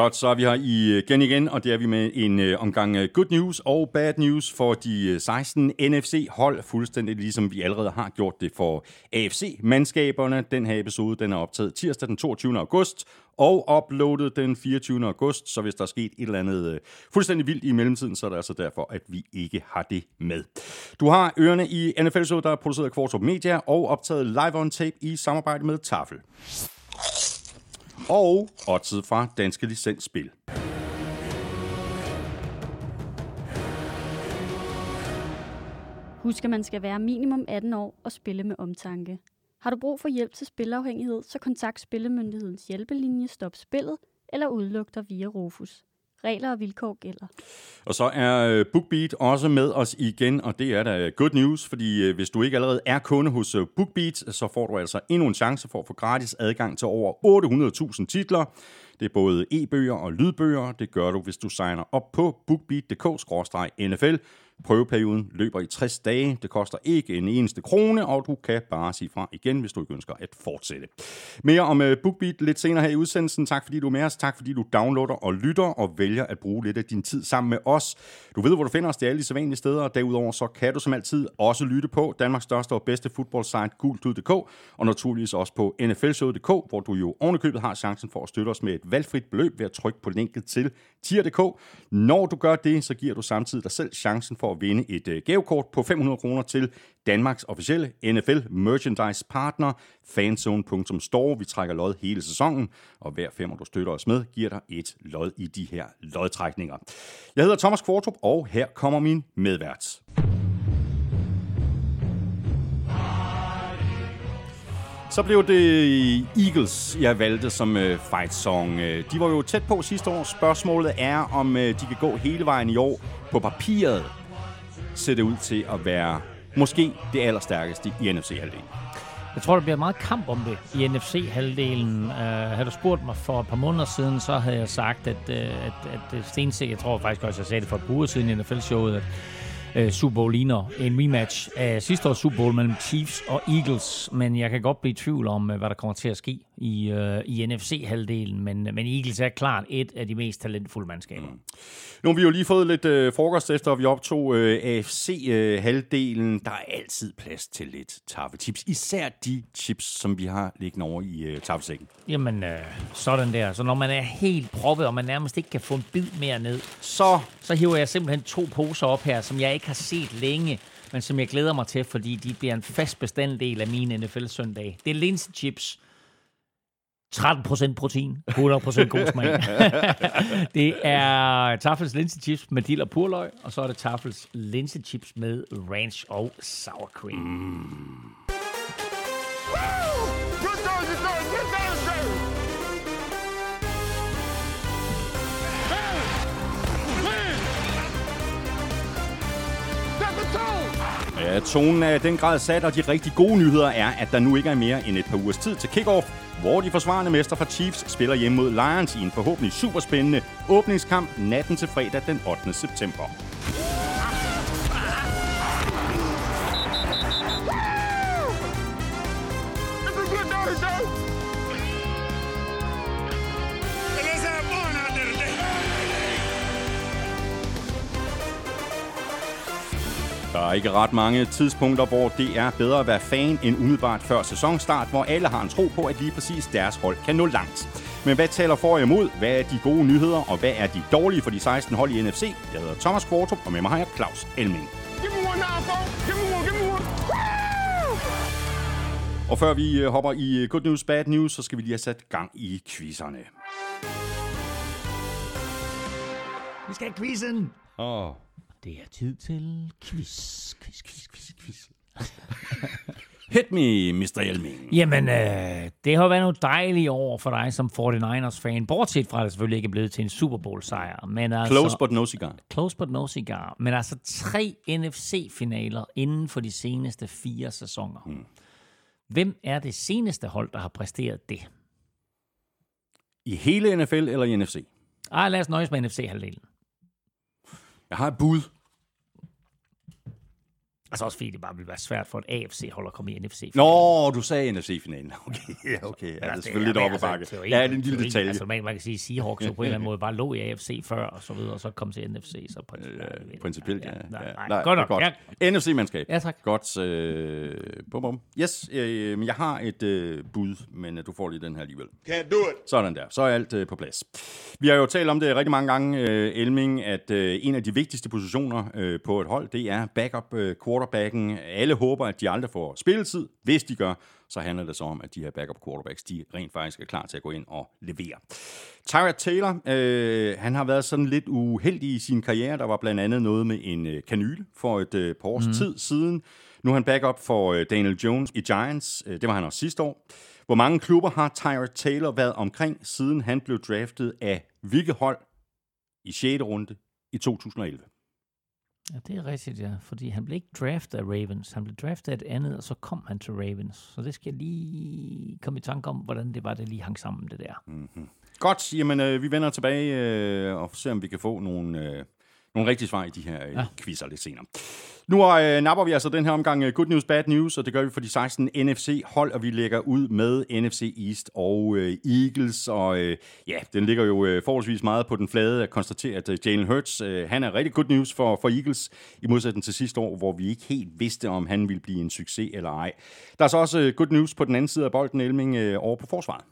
Hot så er vi her øh, igen igen, og det er vi med en øh, omgang øh, good news og bad news for de 16 NFC-hold, fuldstændig ligesom vi allerede har gjort det for AFC-mandskaberne. Den her episode den er optaget tirsdag den 22. august, og uploadet den 24. august, så hvis der er sket et eller andet fuldstændig vildt i mellemtiden, så er det altså derfor, at vi ikke har det med. Du har ørerne i NFL-showet, der er produceret af Kvartrup Media og optaget live on tape i samarbejde med Tafel og oddset fra Danske Licensspil. Husk, at man skal være minimum 18 år og spille med omtanke. Har du brug for hjælp til spilafhængighed, så kontakt Spillemyndighedens hjælpelinje Stop Spillet eller udluk dig via Rufus. Regler og vilkår gælder. Og så er øh, BookBeat også med os igen, og det er da good news, fordi øh, hvis du ikke allerede er kunde hos øh, BookBeat, så får du altså endnu en chance for at få gratis adgang til over 800.000 titler. Det er både e-bøger og lydbøger. Det gør du, hvis du signer op på bookbeat.dk-nfl Prøveperioden løber i 60 dage. Det koster ikke en eneste krone, og du kan bare sige fra igen, hvis du ikke ønsker at fortsætte. Mere om uh, BookBeat lidt senere her i udsendelsen. Tak fordi du er med os. Tak fordi du downloader og lytter og vælger at bruge lidt af din tid sammen med os. Du ved, hvor du finder os. Det er alle de sædvanlige steder. Og derudover så kan du som altid også lytte på Danmarks største og bedste fodboldsite gultud.dk og naturligvis også på nflshowet.dk, hvor du jo ovenikøbet har chancen for at støtte os med et valgfrit beløb ved at trykke på linket til tier.dk. Når du gør det, så giver du samtidig dig selv chancen for at vinde et øh, gavekort på 500 kroner til Danmarks officielle NFL merchandise partner, fanzone.store. Vi trækker lod hele sæsonen, og hver femmer, du støtter os med, giver dig et lod i de her lodtrækninger. Jeg hedder Thomas Kvartrup, og her kommer min medvært. Så blev det Eagles, jeg valgte som øh, fight song. Øh, de var jo tæt på sidste år. Spørgsmålet er, om øh, de kan gå hele vejen i år på papiret ser det ud til at være måske det allerstærkeste i NFC-halvdelen. Jeg tror, der bliver meget kamp om det i NFC-halvdelen. Uh, øh, havde du spurgt mig for et par måneder siden, så havde jeg sagt, at, uh, at, at stensikkert, jeg tror faktisk også, jeg sagde det for et par uger siden i NFL-showet, at uh, Super Bowl ligner en rematch af sidste års Super Bowl mellem Chiefs og Eagles, men jeg kan godt blive i tvivl om, hvad der kommer til at ske i, uh, i NFC-halvdelen, men, men Eagles er klart et af de mest talentfulde mandskaber. Mm. Nu har vi jo lige fået lidt øh, frokost efter, at vi optog øh, AFC-halvdelen. Øh, der er altid plads til lidt taffetips. Især de chips, som vi har liggende over i øh, taffesækken. Jamen, øh, sådan der. Så når man er helt proppet, og man nærmest ikke kan få en bid mere ned, så, så hiver jeg simpelthen to poser op her, som jeg ikke har set længe men som jeg glæder mig til, fordi de bliver en fast bestanddel af min NFL-søndag. Det er linsechips. chips 13% protein, 100% god smag. det er Tafels linsechips med dill og purløg, og så er det Tafels linsechips med ranch og sour cream. Mm. Ja, tonen er den grad sat, og de rigtig gode nyheder er, at der nu ikke er mere end et par ugers tid til kickoff, hvor de forsvarende mester fra Chiefs spiller hjemme mod Lions i en forhåbentlig superspændende åbningskamp natten til fredag den 8. september. Der er ikke ret mange tidspunkter, hvor det er bedre at være fan end umiddelbart før sæsonstart, hvor alle har en tro på, at lige præcis deres hold kan nå langt. Men hvad taler for og imod? Hvad er de gode nyheder, og hvad er de dårlige for de 16 hold i NFC? Jeg hedder Thomas Kvartrup, og med mig har jeg Claus Elming. Og før vi øh, hopper i øh, Good News, Bad News, så skal vi lige have sat gang i quizzerne. Vi skal have quizzen! Åh, oh. Det er tid til quiz, quiz, quiz, quiz, quiz. Hit me, Mr. Elming. Jamen, øh, det har været noget dejligt år for dig som 49ers-fan. Bortset fra, at det selvfølgelig ikke er blevet til en Super Bowl-sejr. Men altså, close but no cigar. Close but no cigar. Men altså tre NFC-finaler inden for de seneste fire sæsoner. Hmm. Hvem er det seneste hold, der har præsteret det? I hele NFL eller i NFC? Ej, lad os nøjes med NFC-halvdelen. Jeg har et bud. Altså også fordi det bare ville være svært for et AFC-hold at komme i NFC. Nå, du sagde NFC-finalen. Okay, ja, okay. Ja, det er selvfølgelig lidt op ad bakke. Ja, det er en lille detalje. Altså, man, man kan sige, at Seahawks på en eller anden måde bare lå i AFC før, og så videre, og så kom til NFC. Så principielt, principielt ja. ja. Nej, nej, nej, godt nok. Godt. Ja. NFC-mandskab. Ja, tak. Godt. Øh, bum, bum. Yes, øh, men jeg har et øh, bud, men øh, du får lige den her alligevel. Can't do it. Sådan der. Så er alt øh, på plads. Vi har jo talt om det rigtig mange gange, øh, Elming, at øh, en af de vigtigste positioner øh, på et hold, det er backup øh, quarterbacken. Alle håber, at de aldrig får spilletid. Hvis de gør, så handler det så om, at de her backup quarterbacks, de rent faktisk er klar til at gå ind og levere. Tyrod Taylor, øh, han har været sådan lidt uheldig i sin karriere. Der var blandt andet noget med en øh, kanyle for et øh, par års mm. tid siden. Nu er han backup for øh, Daniel Jones i Giants. Øh, det var han også sidste år. Hvor mange klubber har Tyrod Taylor været omkring, siden han blev draftet af hvilket hold i 6. runde i 2011? Ja, det er rigtigt, ja. Fordi han blev ikke draftet af Ravens. Han blev draftet af et andet, og så kom han til Ravens. Så det skal jeg lige komme i tanke om, hvordan det var, det lige hang sammen, det der. Mm-hmm. Godt, jamen øh, vi vender tilbage øh, og ser, om vi kan få nogle, øh, nogle rigtige svar i de her øh, ja. quizzer lidt senere. Nu øh, napper vi altså den her omgang øh, Good News, Bad News, og det gør vi for de 16 NFC-hold, og vi lægger ud med NFC East og øh, Eagles, og øh, ja, den ligger jo øh, forholdsvis meget på den flade at konstatere, at øh, Jalen Hurts, øh, han er rigtig good news for, for Eagles, i modsætning til sidste år, hvor vi ikke helt vidste, om han ville blive en succes eller ej. Der er så også øh, good news på den anden side af bolden, Elming, øh, over på forsvaret.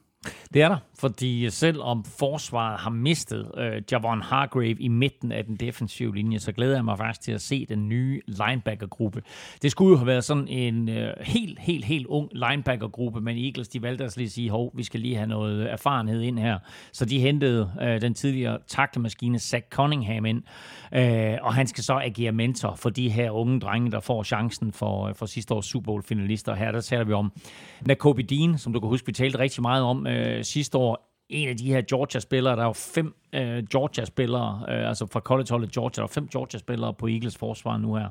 Det er der, fordi selvom forsvaret har mistet øh, Javon Hargrave i midten af den defensive linje, så glæder jeg mig faktisk til at se den nye linebacker-gruppe. Det skulle jo have været sådan en øh, helt, helt, helt ung linebacker-gruppe, men Eagles de valgte altså at lige sige, hov, vi skal lige have noget erfarenhed ind her. Så de hentede øh, den tidligere taklemaskine Zach Cunningham ind, øh, og han skal så agere mentor for de her unge drenge, der får chancen for, øh, for sidste års Super Bowl-finalister. Her der taler vi om Nakobe Dean, som du kan huske, vi talte rigtig meget om øh, sidste år. En af de her Georgia-spillere, der er jo fem øh, Georgia-spillere, øh, altså fra collegeholdet Georgia, der er fem Georgia-spillere på Eagles forsvar nu her.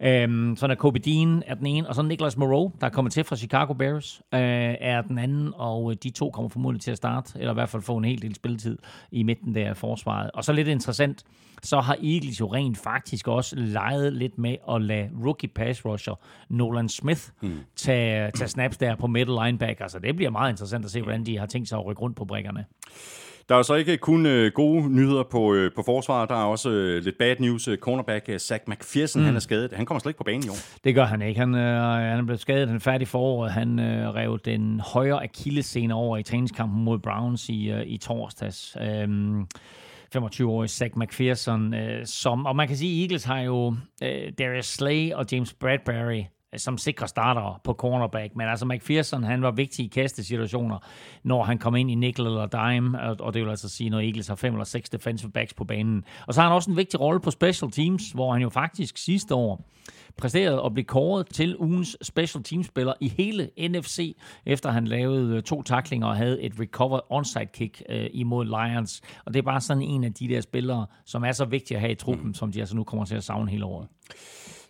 Øh, så er Kobe Dean er den ene, og så Nicholas Moreau, der er kommet til fra Chicago Bears, øh, er den anden, og de to kommer formodentlig til at starte, eller i hvert fald få en hel del spilletid i midten der af forsvaret. Og så lidt interessant, så har Eagles jo rent faktisk også leget lidt med at lade rookie pass rusher Nolan Smith hmm. tage, tage snaps der på middle linebacker, så det bliver meget interessant at se, hvordan de har tænkt sig at rykke rundt på brækkerne. Der er så ikke kun øh, gode nyheder på, øh, på forsvaret, der er også øh, lidt bad news. Cornerback øh, Zach McPherson, mm. han er skadet. Han kommer slet ikke på banen i år. Det gør han ikke. Han, øh, han er blevet skadet, han er færdig foråret. Han øh, rev den højre akillescene over i træningskampen mod Browns i, øh, i torsdags. Øhm, 25-årig Zach McPherson, øh, som, og man kan sige, Eagles har jo øh, Darius Slay og James Bradbury som sikre starter på cornerback. Men altså McPherson, han var vigtig i kastesituationer, når han kom ind i nickel eller dime, og det vil altså sige, når Eagles har fem eller seks defensive backs på banen. Og så har han også en vigtig rolle på special teams, hvor han jo faktisk sidste år præsterede at blive kåret til ugens special teamspiller i hele NFC, efter han lavede øh, to taklinger og havde et recovered onside kick øh, imod Lions. Og det er bare sådan en af de der spillere, som er så vigtige at have i truppen, mm. som de altså nu kommer til at savne hele året.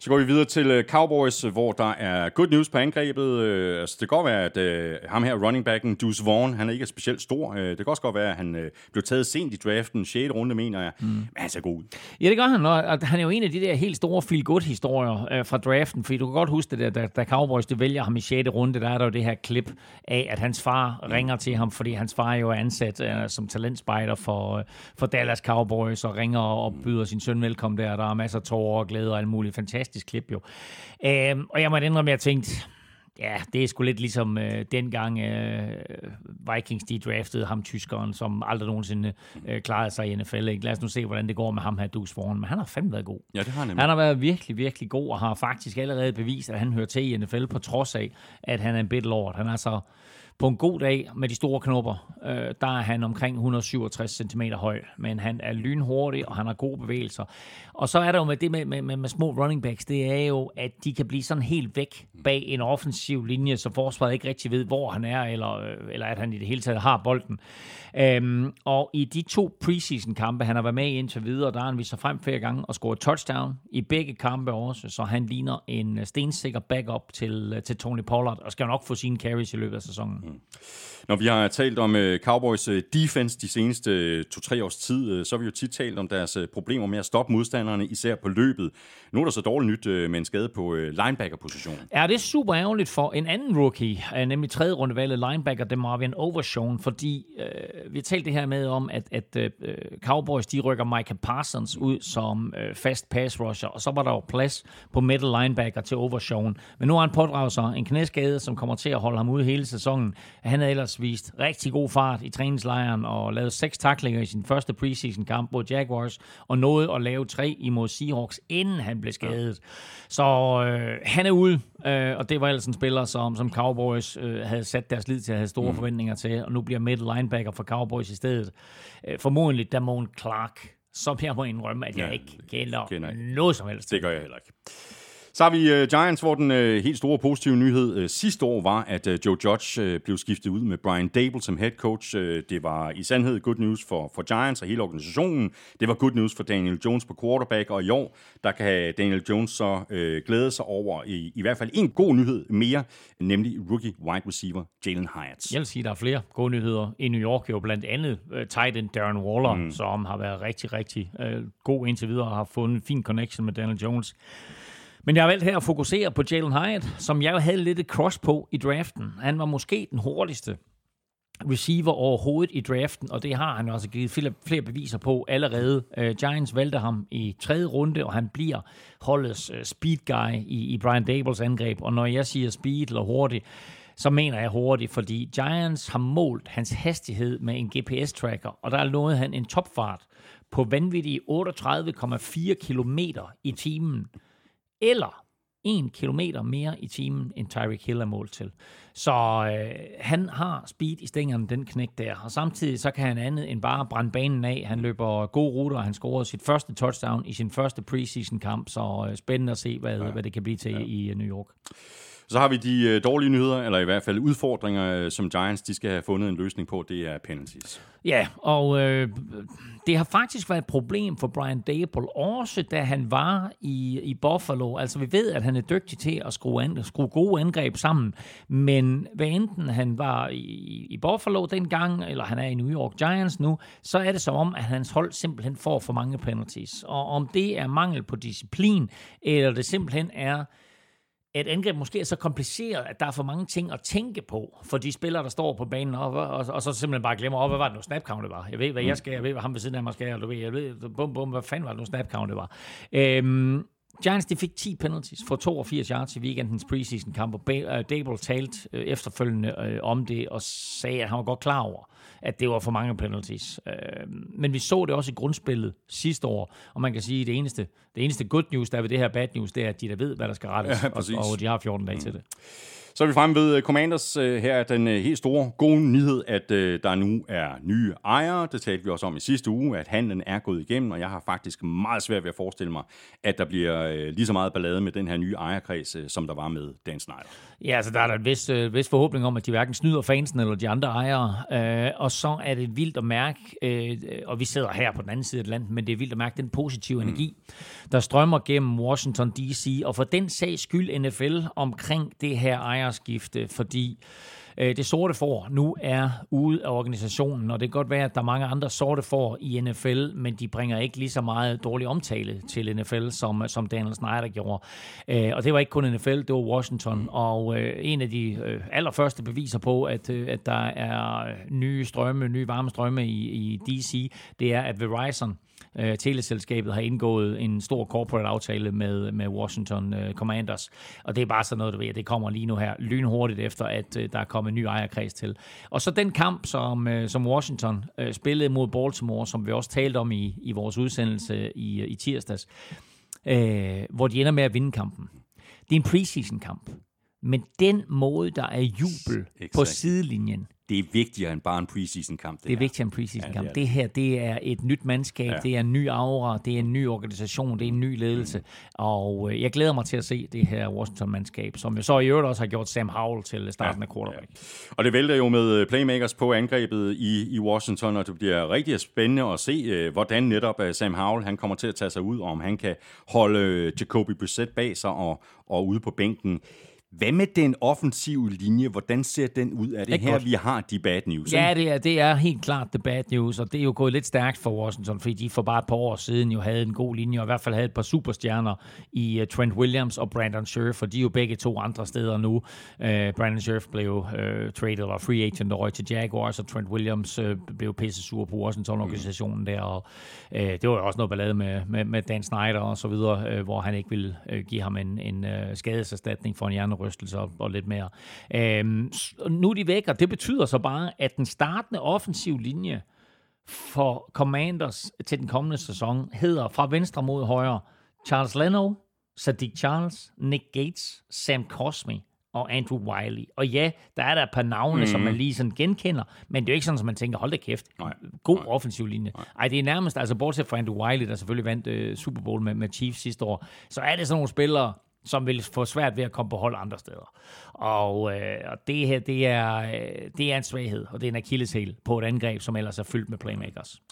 Så går vi videre til øh, Cowboys, hvor der er good news på angrebet. Øh, altså, det kan godt være, at uh, ham her, running backen, Deuce Vaughn, han er ikke specielt stor. Det kan også godt være, at han blev taget sent i draften, 6. runde, mener jeg. Mm. Men han ser god ud. Ja, det gør han. Og han er jo en af de der helt store feel-good-historier fra draften, fordi du kan godt huske det der, da, da Cowboys det vælger ham i 6. runde, der er der jo det her klip af, at hans far mm. ringer til ham, fordi hans far er jo ansat uh, som talentspejder for, uh, for Dallas Cowboys, og ringer og byder sin søn velkommen der. Der er masser af tårer og glæde og alt muligt. Fantastisk klip jo. Øhm, og jeg må indrømme, at jeg tænkte, ja, det er sgu lidt ligesom øh, dengang øh, Vikings de draftede ham, tyskeren, som aldrig nogensinde øh, klarede sig i NFL. Ikke? Lad os nu se, hvordan det går med ham her, Dus foran. Men han har fandme været god. Ja, det har han Han har været virkelig, virkelig god, og har faktisk allerede bevist, at han hører til i NFL, på trods af, at han er en bit lord. Han er så på en god dag med de store knopper, øh, der er han omkring 167 cm høj, men han er lynhurtig, og han har gode bevægelser. Og så er der jo med det med, med, med, med små running backs, det er jo, at de kan blive sådan helt væk bag en offensiv linje, så forsvaret ikke rigtig ved, hvor han er, eller, øh, eller at han i det hele taget har bolden. Øhm, og i de to preseason-kampe, han har været med i indtil videre, der har han vist sig frem flere gange og scoret touchdown i begge kampe også, så han ligner en stensikker backup til, øh, til Tony Pollard, og skal nok få sine carries i løbet af sæsonen. Når vi har talt om uh, Cowboys øh, defense de seneste uh, to-tre års tid, uh, så har vi jo tit talt om deres uh, problemer med at stoppe modstanderne, især på løbet. Nu er der så dårligt nyt uh, med en skade på uh, linebacker-positionen. Ja, det er super ærgerligt for en anden rookie, uh, nemlig tredje rundevalget linebacker, det Marvin Overshown, fordi uh, vi har talt det her med om, at, at uh, Cowboys de rykker Micah Parsons ud som uh, fast pass rusher, og så var der jo plads på middle linebacker til Overshone. Men nu har han pådraget sig en knæskade, som kommer til at holde ham ude hele sæsonen. Han er ellers vist rigtig god fart i træningslejren og lavet seks taklinger i sin første preseason kamp mod Jaguars, og nåede at lave tre imod Seahawks, inden han blev skadet. Så øh, han er ude, øh, og det var ellers en spiller, som, som Cowboys øh, havde sat deres lid til at have store mm. forventninger til, og nu bliver middle linebacker for Cowboys i stedet. Øh, formodentlig Damon Clark, som jeg må indrømme, at jeg ja, ikke kender, kender noget som helst. Det gør jeg heller ikke. Så har vi uh, Giants, hvor den uh, helt store positive nyhed uh, sidste år var, at uh, Joe Judge uh, blev skiftet ud med Brian Dable som head coach. Uh, det var i sandhed good news for, for Giants og hele organisationen. Det var good news for Daniel Jones på quarterback, og i år, der kan Daniel Jones så uh, glæde sig over i, i hvert fald en god nyhed mere, nemlig rookie wide receiver Jalen Hyatt. Jeg vil sige, der er flere gode nyheder i New York, jo blandt andet uh, tight end Darren Waller, mm. som har været rigtig, rigtig uh, god indtil videre og har fundet en fin connection med Daniel Jones. Men jeg har valgt her at fokusere på Jalen Hyatt, som jeg havde lidt et cross på i draften. Han var måske den hurtigste receiver overhovedet i draften, og det har han også altså givet flere, flere beviser på allerede. Uh, Giants valgte ham i tredje runde, og han bliver holdets uh, speed guy i, i Brian Dables angreb. Og når jeg siger speed eller hurtig, så mener jeg hurtigt, fordi Giants har målt hans hastighed med en GPS-tracker, og der er han en topfart på vanvittige 38,4 km i timen eller 1 km mere i timen, end Tyreek Hill er målt til. Så øh, han har speed i stængerne, den knæk der. Og samtidig så kan han andet end bare brænde banen af. Han løber gode ruter, og han scorede sit første touchdown i sin første preseason kamp, så øh, spændende at se, hvad, ja. hvad det kan blive til ja. i uh, New York. Så har vi de øh, dårlige nyheder, eller i hvert fald udfordringer, øh, som Giants de skal have fundet en løsning på, det er penalties. Ja, og øh, det har faktisk været et problem for Brian Dable, også da han var i, i Buffalo. Altså vi ved, at han er dygtig til at skrue, an, skrue gode angreb sammen, men hvad enten han var i, i Buffalo dengang, eller han er i New York Giants nu, så er det som om, at hans hold simpelthen får for mange penalties. Og om det er mangel på disciplin, eller det simpelthen er et angreb måske er så kompliceret, at der er for mange ting at tænke på for de spillere, der står på banen, og, og, og så simpelthen bare glemmer, oh, hvad var det nu snap count var? Jeg ved, hvad jeg skal, jeg ved, hvad ham ved siden af mig skal, og jeg ved, bum, bum, hvad fanden var det nu snap count var? Øhm, Giants de fik 10 penalties for 82 yards i weekendens preseason kamp, og øh, Dable talte øh, efterfølgende øh, om det og sagde, at han var godt klar over, at det var for mange penalties. men vi så det også i grundspillet sidste år, og man kan sige, at det eneste, det eneste good news, der er ved det her bad news, det er, at de der ved, hvad der skal rettes, ja, og, og de har 14 dage mm. til det. Så er vi fremme ved øh, Commanders. Øh, her er den øh, helt store gode nyhed, at der nu er nye ejere. Det talte vi også om i sidste uge, at handlen er gået igennem, og jeg har faktisk meget svært ved at forestille mig, at der bliver lige så meget ballade med den her nye ejerkreds, som der var med Dan Snyder. Ja, altså der er der en vis, øh, vis forhåbning om, at de hverken snyder fansen eller de andre ejere. Øh, og så er det vildt at mærke, øh, og vi sidder her på den anden side af landet, men det er vildt at mærke den positive mm. energi, der strømmer gennem Washington D.C. Og for den sags skyld NFL omkring det her ejerskifte, fordi øh, det sorte får nu er ude af organisationen, og det kan godt være, at der er mange andre sorte får i NFL, men de bringer ikke lige så meget dårlig omtale til NFL, som, som Daniel Snyder gjorde. Øh, og det var ikke kun NFL, det var Washington, og øh, en af de øh, allerførste beviser på, at, øh, at der er nye strømme, nye varme strømme i, i DC, det er, at Verizon øh, teleselskabet har indgået en stor corporate aftale med, med Washington øh, Commanders. Og det er bare sådan noget, du ved, det kommer lige nu her lynhurtigt efter, at øh, der er kommet en ny ejerkreds til. Og så den kamp, som, øh, som Washington øh, spillede mod Baltimore, som vi også talte om i, i vores udsendelse i, i tirsdags, øh, hvor de ender med at vinde kampen. Det er en preseason kamp. Men den måde, der er jubel exactly. på sidelinjen, det er vigtigere end bare en preseason-kamp. Det, det er vigtigere end en preseason-kamp. Ja, det, det her, det er et nyt mandskab, ja. det er en ny aura, det er en ny organisation, det er en ny ledelse. Mm. Og øh, jeg glæder mig til at se det her Washington-mandskab, som jo så i øvrigt også har gjort Sam Howell til starten ja, af quarterback. Ja. Og det vælter jo med øh, playmakers på angrebet i, i Washington, og det bliver rigtig spændende at se, øh, hvordan netop Sam Howell han kommer til at tage sig ud, og om han kan holde Jacoby Brissett bag sig og, og ude på bænken Hvad med den offensive linje? Hvordan ser den ud? Er det Ikke her, godt. vi har de bad news? Ja, det er, det er helt klart the bad news, og det er jo gået lidt stærkt for Washington, fordi de for bare et par år siden jo havde en god linje, og i hvert fald havde et par superstjerner i uh, Trent Williams og Brandon Scherf, og de er jo begge to andre steder nu. Uh, Brandon Scherf blev uh, traded og free agent over til Jaguars, og Trent Williams uh, blev pisse sur på Washington-organisationen der, og uh, det var jo også noget ballade med, med, med Dan Snyder og så videre, uh, hvor han ikke ville uh, give ham en, en uh, skadeserstatning for en hjernerystelse og, og lidt mere. Uh, nu er de væk, og det betyder så bare, at den startende offensiv linje for Commanders til den kommende sæson hedder fra venstre mod højre Charles Leno, Sadiq Charles, Nick Gates, Sam Cosmi og Andrew Wiley. Og ja, der er der et par navne, mm. som man lige sådan genkender, men det er jo ikke sådan, at man tænker, hold da kæft, Nej. god Nej. offensiv linje. Nej. Ej, det er nærmest, altså bortset fra Andrew Wiley, der selvfølgelig vandt øh, Super Bowl med, med Chiefs sidste år, så er det sådan nogle spillere, som vil få svært ved at komme på hold andre steder. Og, øh, og det her, det er, øh, det er en svaghed, og det er en akilleshæl på et angreb, som ellers er fyldt med playmakers.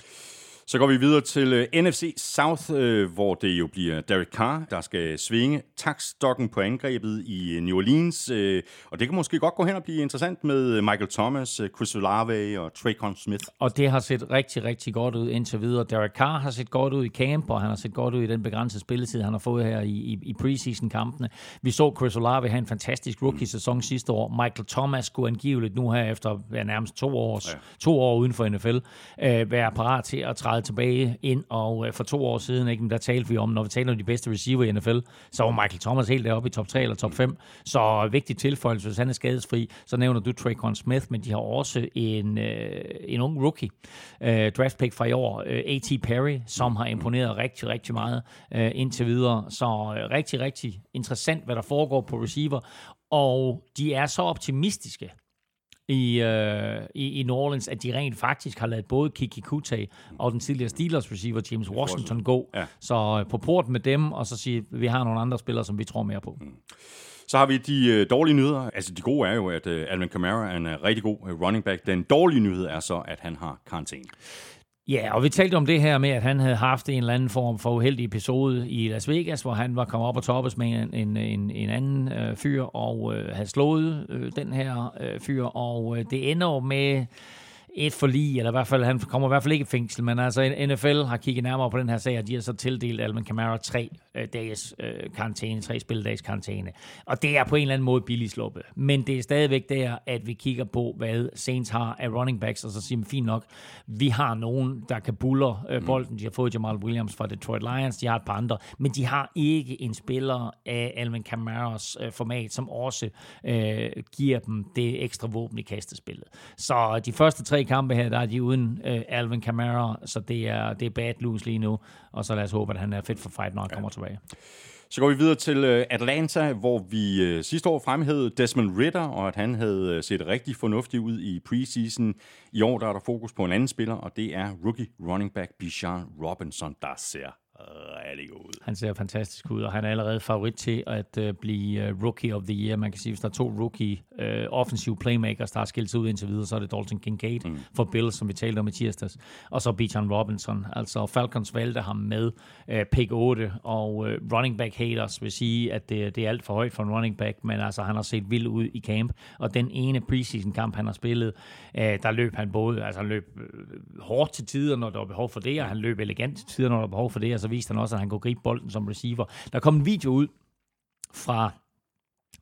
Så går vi videre til uh, NFC South, uh, hvor det jo bliver Derek Carr, der skal svinge takstokken på angrebet i uh, New Orleans. Uh, og det kan måske godt gå hen og blive interessant med Michael Thomas, uh, Chris Olave og Traycon Smith. Og det har set rigtig, rigtig godt ud indtil videre. Derek Carr har set godt ud i camp, og han har set godt ud i den begrænsede spilletid, han har fået her i, i, i preseason-kampene. Vi så Chris Olave have en fantastisk rookie-sæson sidste år. Michael Thomas skulle angiveligt nu her efter ja, nærmest to, års, ja. to år uden for NFL øh, være parat til at træde tilbage ind. Og øh, for to år siden, ikke, der talte vi om, når vi taler om de bedste receiver i NFL, så var Michael Thomas helt deroppe i top 3 eller top 5. Så vigtig tilføjelse, hvis han er skadesfri, så nævner du Traycon Smith, men de har også en, øh, en ung rookie, øh, draft pick fra i år, øh, A.T. Perry, som har imponeret rigtig, rigtig meget øh, indtil videre. Så øh, rigtig, rigtig interessant, hvad der foregår på receiver. Og de er så optimistiske, i, øh, i, i New Orleans, at de rent faktisk har lavet både Kiki Kute og den tidligere Steelers receiver James Washington gå. Ja. Så øh, på port med dem, og så sige, vi har nogle andre spillere, som vi tror mere på. Så har vi de øh, dårlige nyheder. Altså de gode er jo, at øh, Alvin Kamara er en øh, rigtig god øh, running back. Den dårlige nyhed er så, at han har karantæne. Ja, og vi talte om det her med, at han havde haft en eller anden form for uheldig episode i Las Vegas, hvor han var kommet op og toppes med en, en, en, en anden øh, fyr og øh, havde slået øh, den her øh, fyr, og øh, det ender jo med et forlig, eller i hvert fald, han kommer i hvert fald ikke i fængsel, men altså NFL har kigget nærmere på den her sag, og de har så tildelt Alvin Kamara tre øh, dages øh, karantæne, tre spilledags karantæne. Og det er på en eller anden måde billig sluppe. Men det er stadigvæk der, at vi kigger på, hvad Saints har af running backs, og så siger man, fint nok, vi har nogen, der kan buller øh, bolden. De har fået Jamal Williams fra Detroit Lions, de har et par andre, men de har ikke en spiller af Alvin Kamaras øh, format, som også øh, giver dem det ekstra våben i kastespillet. Så de første tre kampe her, der er de uden øh, Alvin Kamara, så det er, det er bad news lige nu, og så lad os håbe, at han er fedt for fight, når han ja. kommer tilbage. Så går vi videre til øh, Atlanta, hvor vi øh, sidste år fremhævede Desmond Ritter, og at han havde øh, set rigtig fornuftig ud i preseason. I år der er der fokus på en anden spiller, og det er rookie running back Bijan Robinson, der ser rigtig god ud. Han ser fantastisk ud, og han er allerede favorit til at uh, blive uh, Rookie of the Year. Man kan sige, hvis der er to rookie uh, offensive playmakers, der har skilt sig ud indtil videre, så er det Dalton Kincaid mm. for Bills, som vi talte om i tirsdags, og så Bijan Robinson. Altså Falcons valgte ham med uh, pick 8, og uh, running back haters vil sige, at det, det er alt for højt for en running back, men altså han har set vild ud i camp, og den ene preseason kamp, han har spillet, uh, der løb han både, altså han løb uh, hårdt til tider, når der var behov for det, og han løb elegant til tider, når der var behov for det, og så viste han også, at han kunne gribe bolden som receiver. Der kom en video ud fra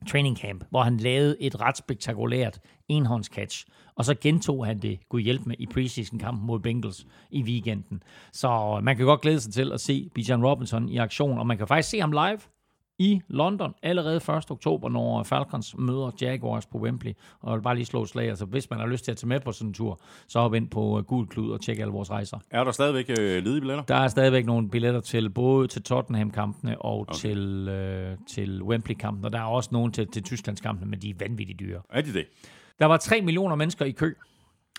training camp, hvor han lavede et ret spektakulært enhåndscatch, og så gentog han det, kunne hjælpe med i preseason-kampen mod Bengals i weekenden. Så man kan godt glæde sig til at se Bijan Robinson i aktion, og man kan faktisk se ham live i London allerede 1. oktober, når Falcons møder Jaguars på Wembley. Og jeg vil bare lige slå et slag. Altså, hvis man har lyst til at tage med på sådan en tur, så hop ind på Gul Klud og tjek alle vores rejser. Er der stadigvæk øh, ledige billetter? Der er stadigvæk nogle billetter til både til Tottenham-kampene og okay. til, øh, til Wembley-kampen. Og der er også nogle til, til Tysklandskampene, men de er vanvittigt dyre. Er de det? Der var 3 millioner mennesker i kø.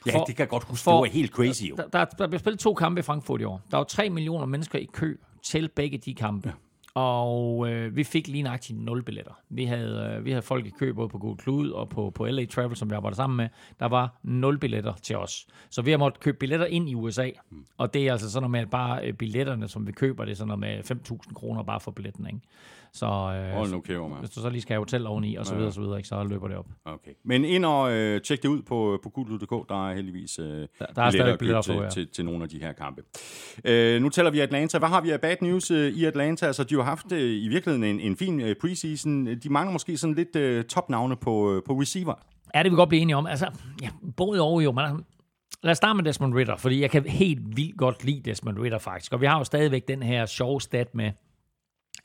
Ja, for, det kan jeg godt huske. For, det var helt crazy jo. Der, der, der blev spillet to kampe i Frankfurt i år. Der var 3 millioner mennesker i kø til begge de kampe. Ja. Og øh, vi fik lige nøjagtigt 0 billetter. Vi havde, øh, vi havde folk i kø både på Google Klud og på, på LA Travel, som vi arbejdede sammen med. Der var 0 billetter til os. Så vi har måttet købe billetter ind i USA. Mm. Og det er altså sådan noget med, at bare øh, billetterne, som vi køber, det er sådan noget med 5.000 kroner bare for billetten. Ikke? Så øh, Hold nu kæver, man. hvis du så lige skal have hotel oveni, og så videre, og så videre, ikke, så løber det op. Okay. Men ind og øh, tjek det ud på, på gulud.dk. Der er heldigvis øh, Der, der er stadig billetter til, på, ja. til, til nogle af de her kampe. Øh, nu taler vi Atlanta. Hvad har vi af bad news øh, i Atlanta? Altså, de har haft øh, i virkeligheden en, en fin øh, preseason. De mangler måske sådan lidt øh, topnavne på, øh, på receiver. Ja, det vil vi godt blive enige om. Altså, ja, både over jo, man Lad os starte med Desmond Ritter, fordi jeg kan helt vildt godt lide Desmond Ritter faktisk. Og vi har jo stadigvæk den her sjove stat med,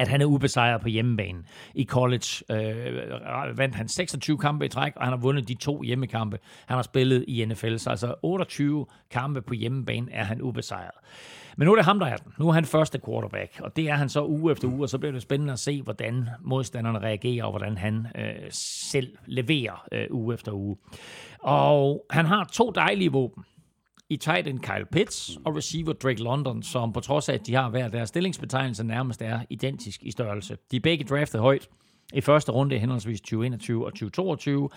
at han er ubesejret på hjemmebane. I college øh, vandt han 26 kampe i træk, og han har vundet de to hjemmekampe, han har spillet i NFL. Så altså 28 kampe på hjemmebane er han ubesejret. Men nu er det ham, der er den. Nu er han første quarterback, og det er han så uge efter uge, og så bliver det spændende at se, hvordan modstanderne reagerer, og hvordan han øh, selv leverer øh, uge efter uge. Og han har to dejlige våben i tight end Kyle Pitts og receiver Drake London, som på trods af, at de har hver deres stillingsbetegnelse, nærmest er identisk i størrelse. De er begge draftet højt i første runde, henholdsvis 2021 og 2022.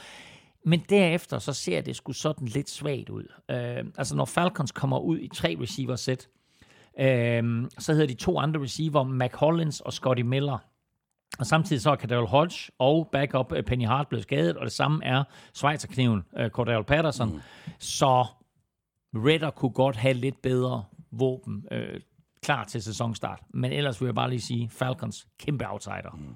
Men derefter, så ser det sgu sådan lidt svagt ud. Øh, altså, når Falcons kommer ud i tre receiver-sæt, øh, så hedder de to andre receiver, Mac Hollins og Scotty Miller. Og samtidig så er Cordell Hodge og backup øh, Penny Hart blevet skadet, og det samme er Schweizerkniven øh, Cordell Patterson. Mm. Så Redder kunne godt have lidt bedre våben øh, klar til sæsonstart. Men ellers vil jeg bare lige sige, Falcons kæmpe outsider. Mm.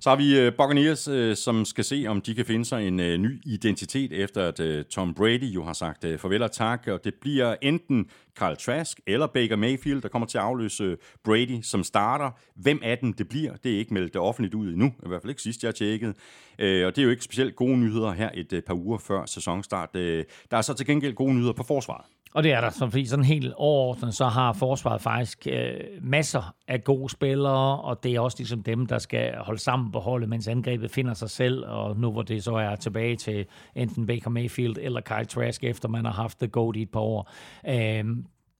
Så har vi øh, Buccaneers, øh, som skal se, om de kan finde sig en øh, ny identitet, efter at Tom Brady jo har sagt farvel og tak. Og det bliver enten Carl Trask eller Baker Mayfield, der kommer til at afløse Brady som starter. Hvem af dem det bliver, det er ikke meldt offentligt ud endnu. I hvert fald ikke sidst, jeg tjekkede. Og det er jo ikke specielt gode nyheder her et par uger før sæsonstart. Der er så til gengæld gode nyheder på forsvaret. Og det er der, så fordi sådan helt overordnet, så har forsvaret faktisk øh, masser af gode spillere, og det er også ligesom dem, der skal holde sammen på holdet, mens angrebet finder sig selv, og nu hvor det så er tilbage til enten Baker Mayfield eller Kyle Trask, efter man har haft det godt i et par år. Øh,